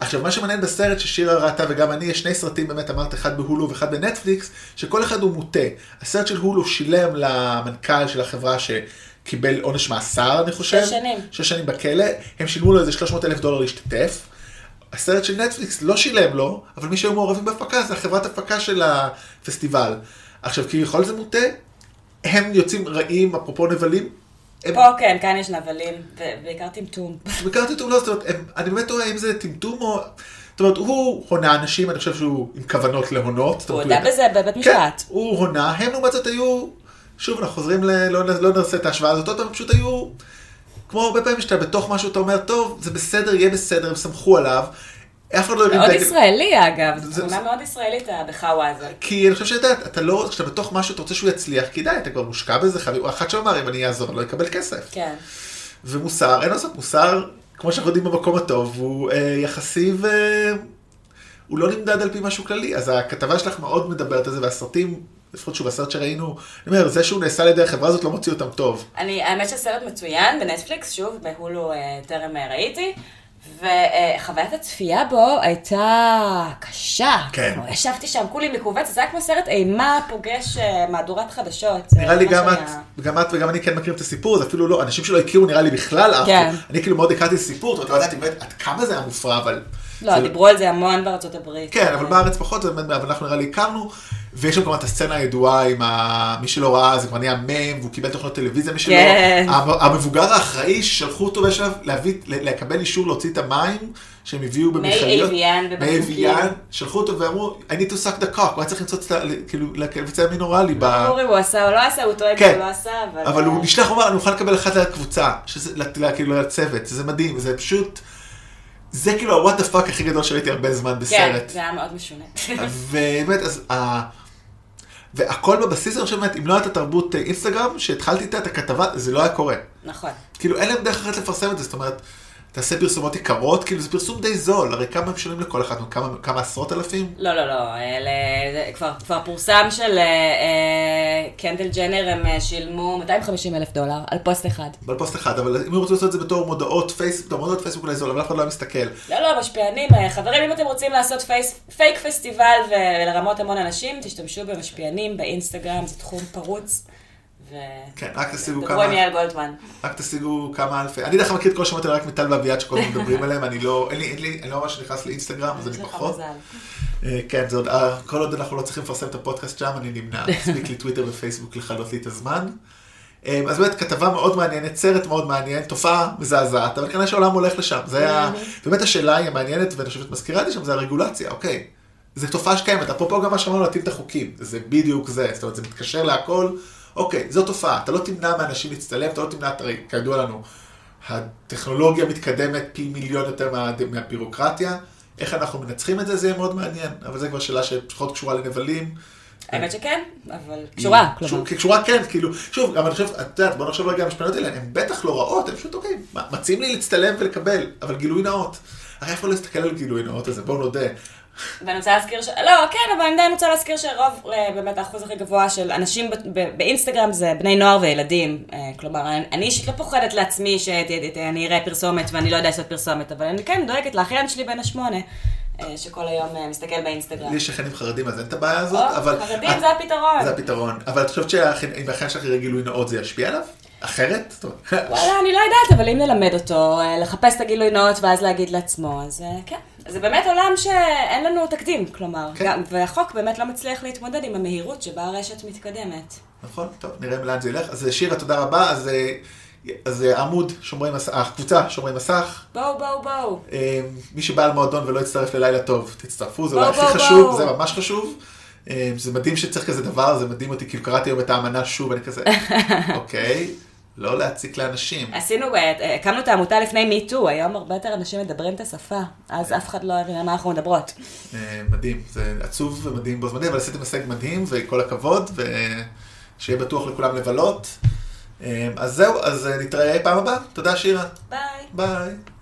עכשיו, מה שמעניין בסרט ששירה ראתה וגם אני, יש שני סרטים באמת, אמרת, אחד בהולו ואחד בנטפליקס, שכל אחד הוא מוטה. הסרט של הולו שילם למנכ"ל של החברה שקיבל עונש מאסר, אני חושב. שש שנים. שש שנים בכלא, הם שילמו לו איזה 300 אלף דולר להשתתף. הסרט של נטפליקס לא שילם לו, אבל מי שהיו מעורבים בהפקה זה החברת הפקה של הפסטיבל. עכשיו, כביכול זה מוטה, הם יוצאים רעים, אפרופו נבלים. הם פה כן, כאן יש נבלים, ובעיקר טמטום. בעיקר טמטום לא, זאת אומרת, הם, אני באמת רואה אם זה טמטום או... זאת אומרת, הוא הונה אנשים, אני חושב שהוא עם כוונות להונות. הוא הודה בזה בבית כן, משפט. הוא הונה, הם לעומת זאת היו, שוב, אנחנו חוזרים ל... לא, לא נעשה את ההשוואה הזאת, עוד פעם, פשוט היו, כמו הרבה פעמים שאתה בתוך משהו, אתה אומר, טוב, זה בסדר, יהיה בסדר, הם סמכו עליו, אף אחד לא הרים מאוד דגל. ישראלי אגב, זו תמונה מאוד ישראלית הבחאווה הזאת. כי אני חושב שאתה יודע, אתה לא, כשאתה בתוך משהו, אתה רוצה שהוא יצליח, כי די, אתה כבר מושקע בזה, חייב, אחד שאמר, אם אני אעזור, אני לא אקבל כסף. כן. ומוסר, אין לעשות, מוסר, כמו שאנחנו יודעים במקום הטוב, הוא אה, יחסי ו... הוא לא נמדד על פי משהו כללי, אז הכתבה שלך מאוד מדברת על זה, והסרטים, לפחות שוב, הסרט שראינו, אני אומר, זה שהוא נעשה על ידי החברה הזאת לא מוציא אותם טוב. אני, האמת שהסרט מצוין בנטפליקס, שוב, בהולו אה, טרם אה, ראיתי, וחוויית הצפייה בו הייתה קשה. כן. כמו, ישבתי שם, כולי מכווצת, זה היה כמו סרט אימה פוגש אה, מהדורת חדשות. נראה לי גם את, גם את וגם אני כן מכירים את הסיפור, זה אפילו לא, אנשים שלא הכירו נראה לי בכלל אף כן. אני כאילו מאוד הכרתי סיפור, זאת אומרת, לא באמת עד כמה זה היה מופרע, אבל... לא, זה- דיברו על זה המון בארצות הברית. כן, אבל בארץ פחות, אבל אנחנו נראה לי הכרנו, ויש שם כמובן את הסצנה הידועה עם ה... מי שלא ראה, זה כבר נהיה מם, והוא קיבל תוכנות טלוויזיה, מי שלא... כן. המ- המבוגר האחראי ששלחו אותו בשלב להביא, לקבל אישור להוציא את המים שהם הביאו במכליות. אביאן מי. אביאן, שלחו אותו ואמרו, I need to suck the cock, הוא היה צריך למצוא, כאילו, לבצע מין אוראלי. ב- אורי, הוא עשה או לא עשה, הוא טוען כן. שהוא לא עשה, אבל... אבל הוא נשלח, הוא אמר, אני מוכן לקבל אחד לקבוצה, שזה, כאילו לצוות, זה מדהים, זה פשוט, זה כאילו ה-what the fuck הכי גדול שראיתי הרבה זמן כן, בסרט. זה היה מאוד משונה. ובאמת, אז ה... והכל בבסיס, אני חושב, באמת, אם לא הייתה תרבות אה, אינסטגרם, שהתחלתי איתה את הכתבה, זה לא היה קורה. נכון. כאילו, אין להם דרך אחרת לפרסם את זה, זאת אומרת, תעשה פרסומות יקרות, כאילו, זה פרסום די זול, הרי כמה הם משלמים לכל אחד, כמה, כמה עשרות אלפים? לא, לא, לא, אלה, זה כבר, כבר פורסם של אה, אה, קנדל ג'נר, הם אה, שילמו 250 אלף דולר על פוסט אחד. על פוסט אחד, אבל אם הם רוצים לעשות את זה בתור מודעות פייסבוק, מודעות פייסבוק אולי זול, אבל אף אחד לא היה מסתכל. לא, לא, משפיענים, אה, חברים, אם אתם רוצים לעשות פייס, פייק פסטיבל ולרמות המון אנשים, תשתמשו במשפיענים באינסטגרם, זה תחום פרוץ. ו... כן, רק תשיגו דברו כמה, עם יעל גולדמן. רק תשיגו כמה אלפי, אני דרך אגב מכיר את כל השמות האלה רק מטל ואביעד שכל הזמן מדברים עליהם, אני לא, אין לי, אין לי, אני לא ממש נכנס לאינסטגרם, אז אני פחות. אה, כן, זה עוד, אה, כל עוד אנחנו לא צריכים לפרסם את הפודקאסט שם, אני נמנע. מספיק לי טוויטר ופייסבוק לכלות לי את הזמן. אה, אז באמת, כתבה מאוד מעניינת, סרט מאוד מעניין, תופעה מזעזעת, אבל כנראה שהעולם הולך לשם. זה היה, באמת השאלה היא המעניינת, ואני חושבת מזכירה את זה שם, זה הרגולציה, אוקיי. זו תופעה שקיימת, אפרופו גם מה שאמרנו להתאים את החוקים, זה בדיוק זה, זאת אומרת, זה מתקשר להכל, אוקיי, זו תופעה, אתה לא תמנע מאנשים להצטלם, אתה לא תמנע, הרי כידוע לנו, הטכנולוגיה מתקדמת פי מיליון יותר מה, מהבירוקרטיה, איך אנחנו מנצחים את זה, זה יהיה מאוד מעניין, אבל זו כבר שאלה שפחות קשורה לנבלים. האמת שכן, אבל קשורה, כלומר. קשור- קשורה כן, כאילו, שוב, גם אני חושב, את יודעת, בוא נחשוב רגע על המשפטנות האלה, הן בטח לא רעות, הן פשוט אוקיי, מציעים לי להצטלם ולקבל, אבל גילוי נאות. הרי איפה לא להסתכל על גילוי נאות הזה, בואו נודה. ואני רוצה להזכיר ש... לא, כן, אבל אני עדיין רוצה להזכיר שרוב, אה, באמת האחוז הכי גבוה של אנשים באינסטגרם זה בני נוער וילדים. אה, כלומר, אני- אישית לא פוחדת לעצמי שאני אראה פרסומת ואני לא יודע לעשות פרסומת, אבל אני כן דואגת לאחיין שלי בן השמונה, אה, שכל היום מסתכל באינסטגרם. לי יש שכנים חרדים, אז אין את הבעיה הזאת, או, אבל... חרדים את- זה הפתרון. זה הפתרון. אבל את חושבת שאם האחיין שלך יראה גילוי נאות זה ישפיע עליו? אחרת? וואלה, אני לא יודעת, אבל אם נלמד אותו, לחפש את הגילוי נאות ואז להגיד לעצמו, אז כן. זה באמת עולם שאין לנו תקדים, כלומר, כן. גם, והחוק באמת לא מצליח להתמודד עם המהירות שבה הרשת מתקדמת. נכון, טוב, נראה לאן זה ילך. אז שירה, תודה רבה. אז, אה, אז אה, עמוד שומרי מסך, הקבוצה שומרי מסך. בואו, בואו, בואו. אה, מי שבא למועדון ולא יצטרף ללילה טוב, תצטרפו, זה אולי הכי בואו, חשוב, בואו. זה ממש חשוב. אה, זה מדהים שצריך כזה דבר, זה מדהים אותי, כאילו קראתי היום את האמנה שוב, אני כזה, אוקיי. לא להציק לאנשים. עשינו, אה, הקמנו את העמותה לפני מיטו, היום הרבה יותר אנשים מדברים את השפה, אז אף אחד לא הבין על מה אנחנו מדברות. אה, מדהים, זה עצוב ומדהים בו זמני, אבל עשיתם הישג מדהים, וכל הכבוד, ושיהיה בטוח לכולם לבלות. אה, אז זהו, אז אה, נתראה פעם הבאה. תודה שירה. ביי. ביי.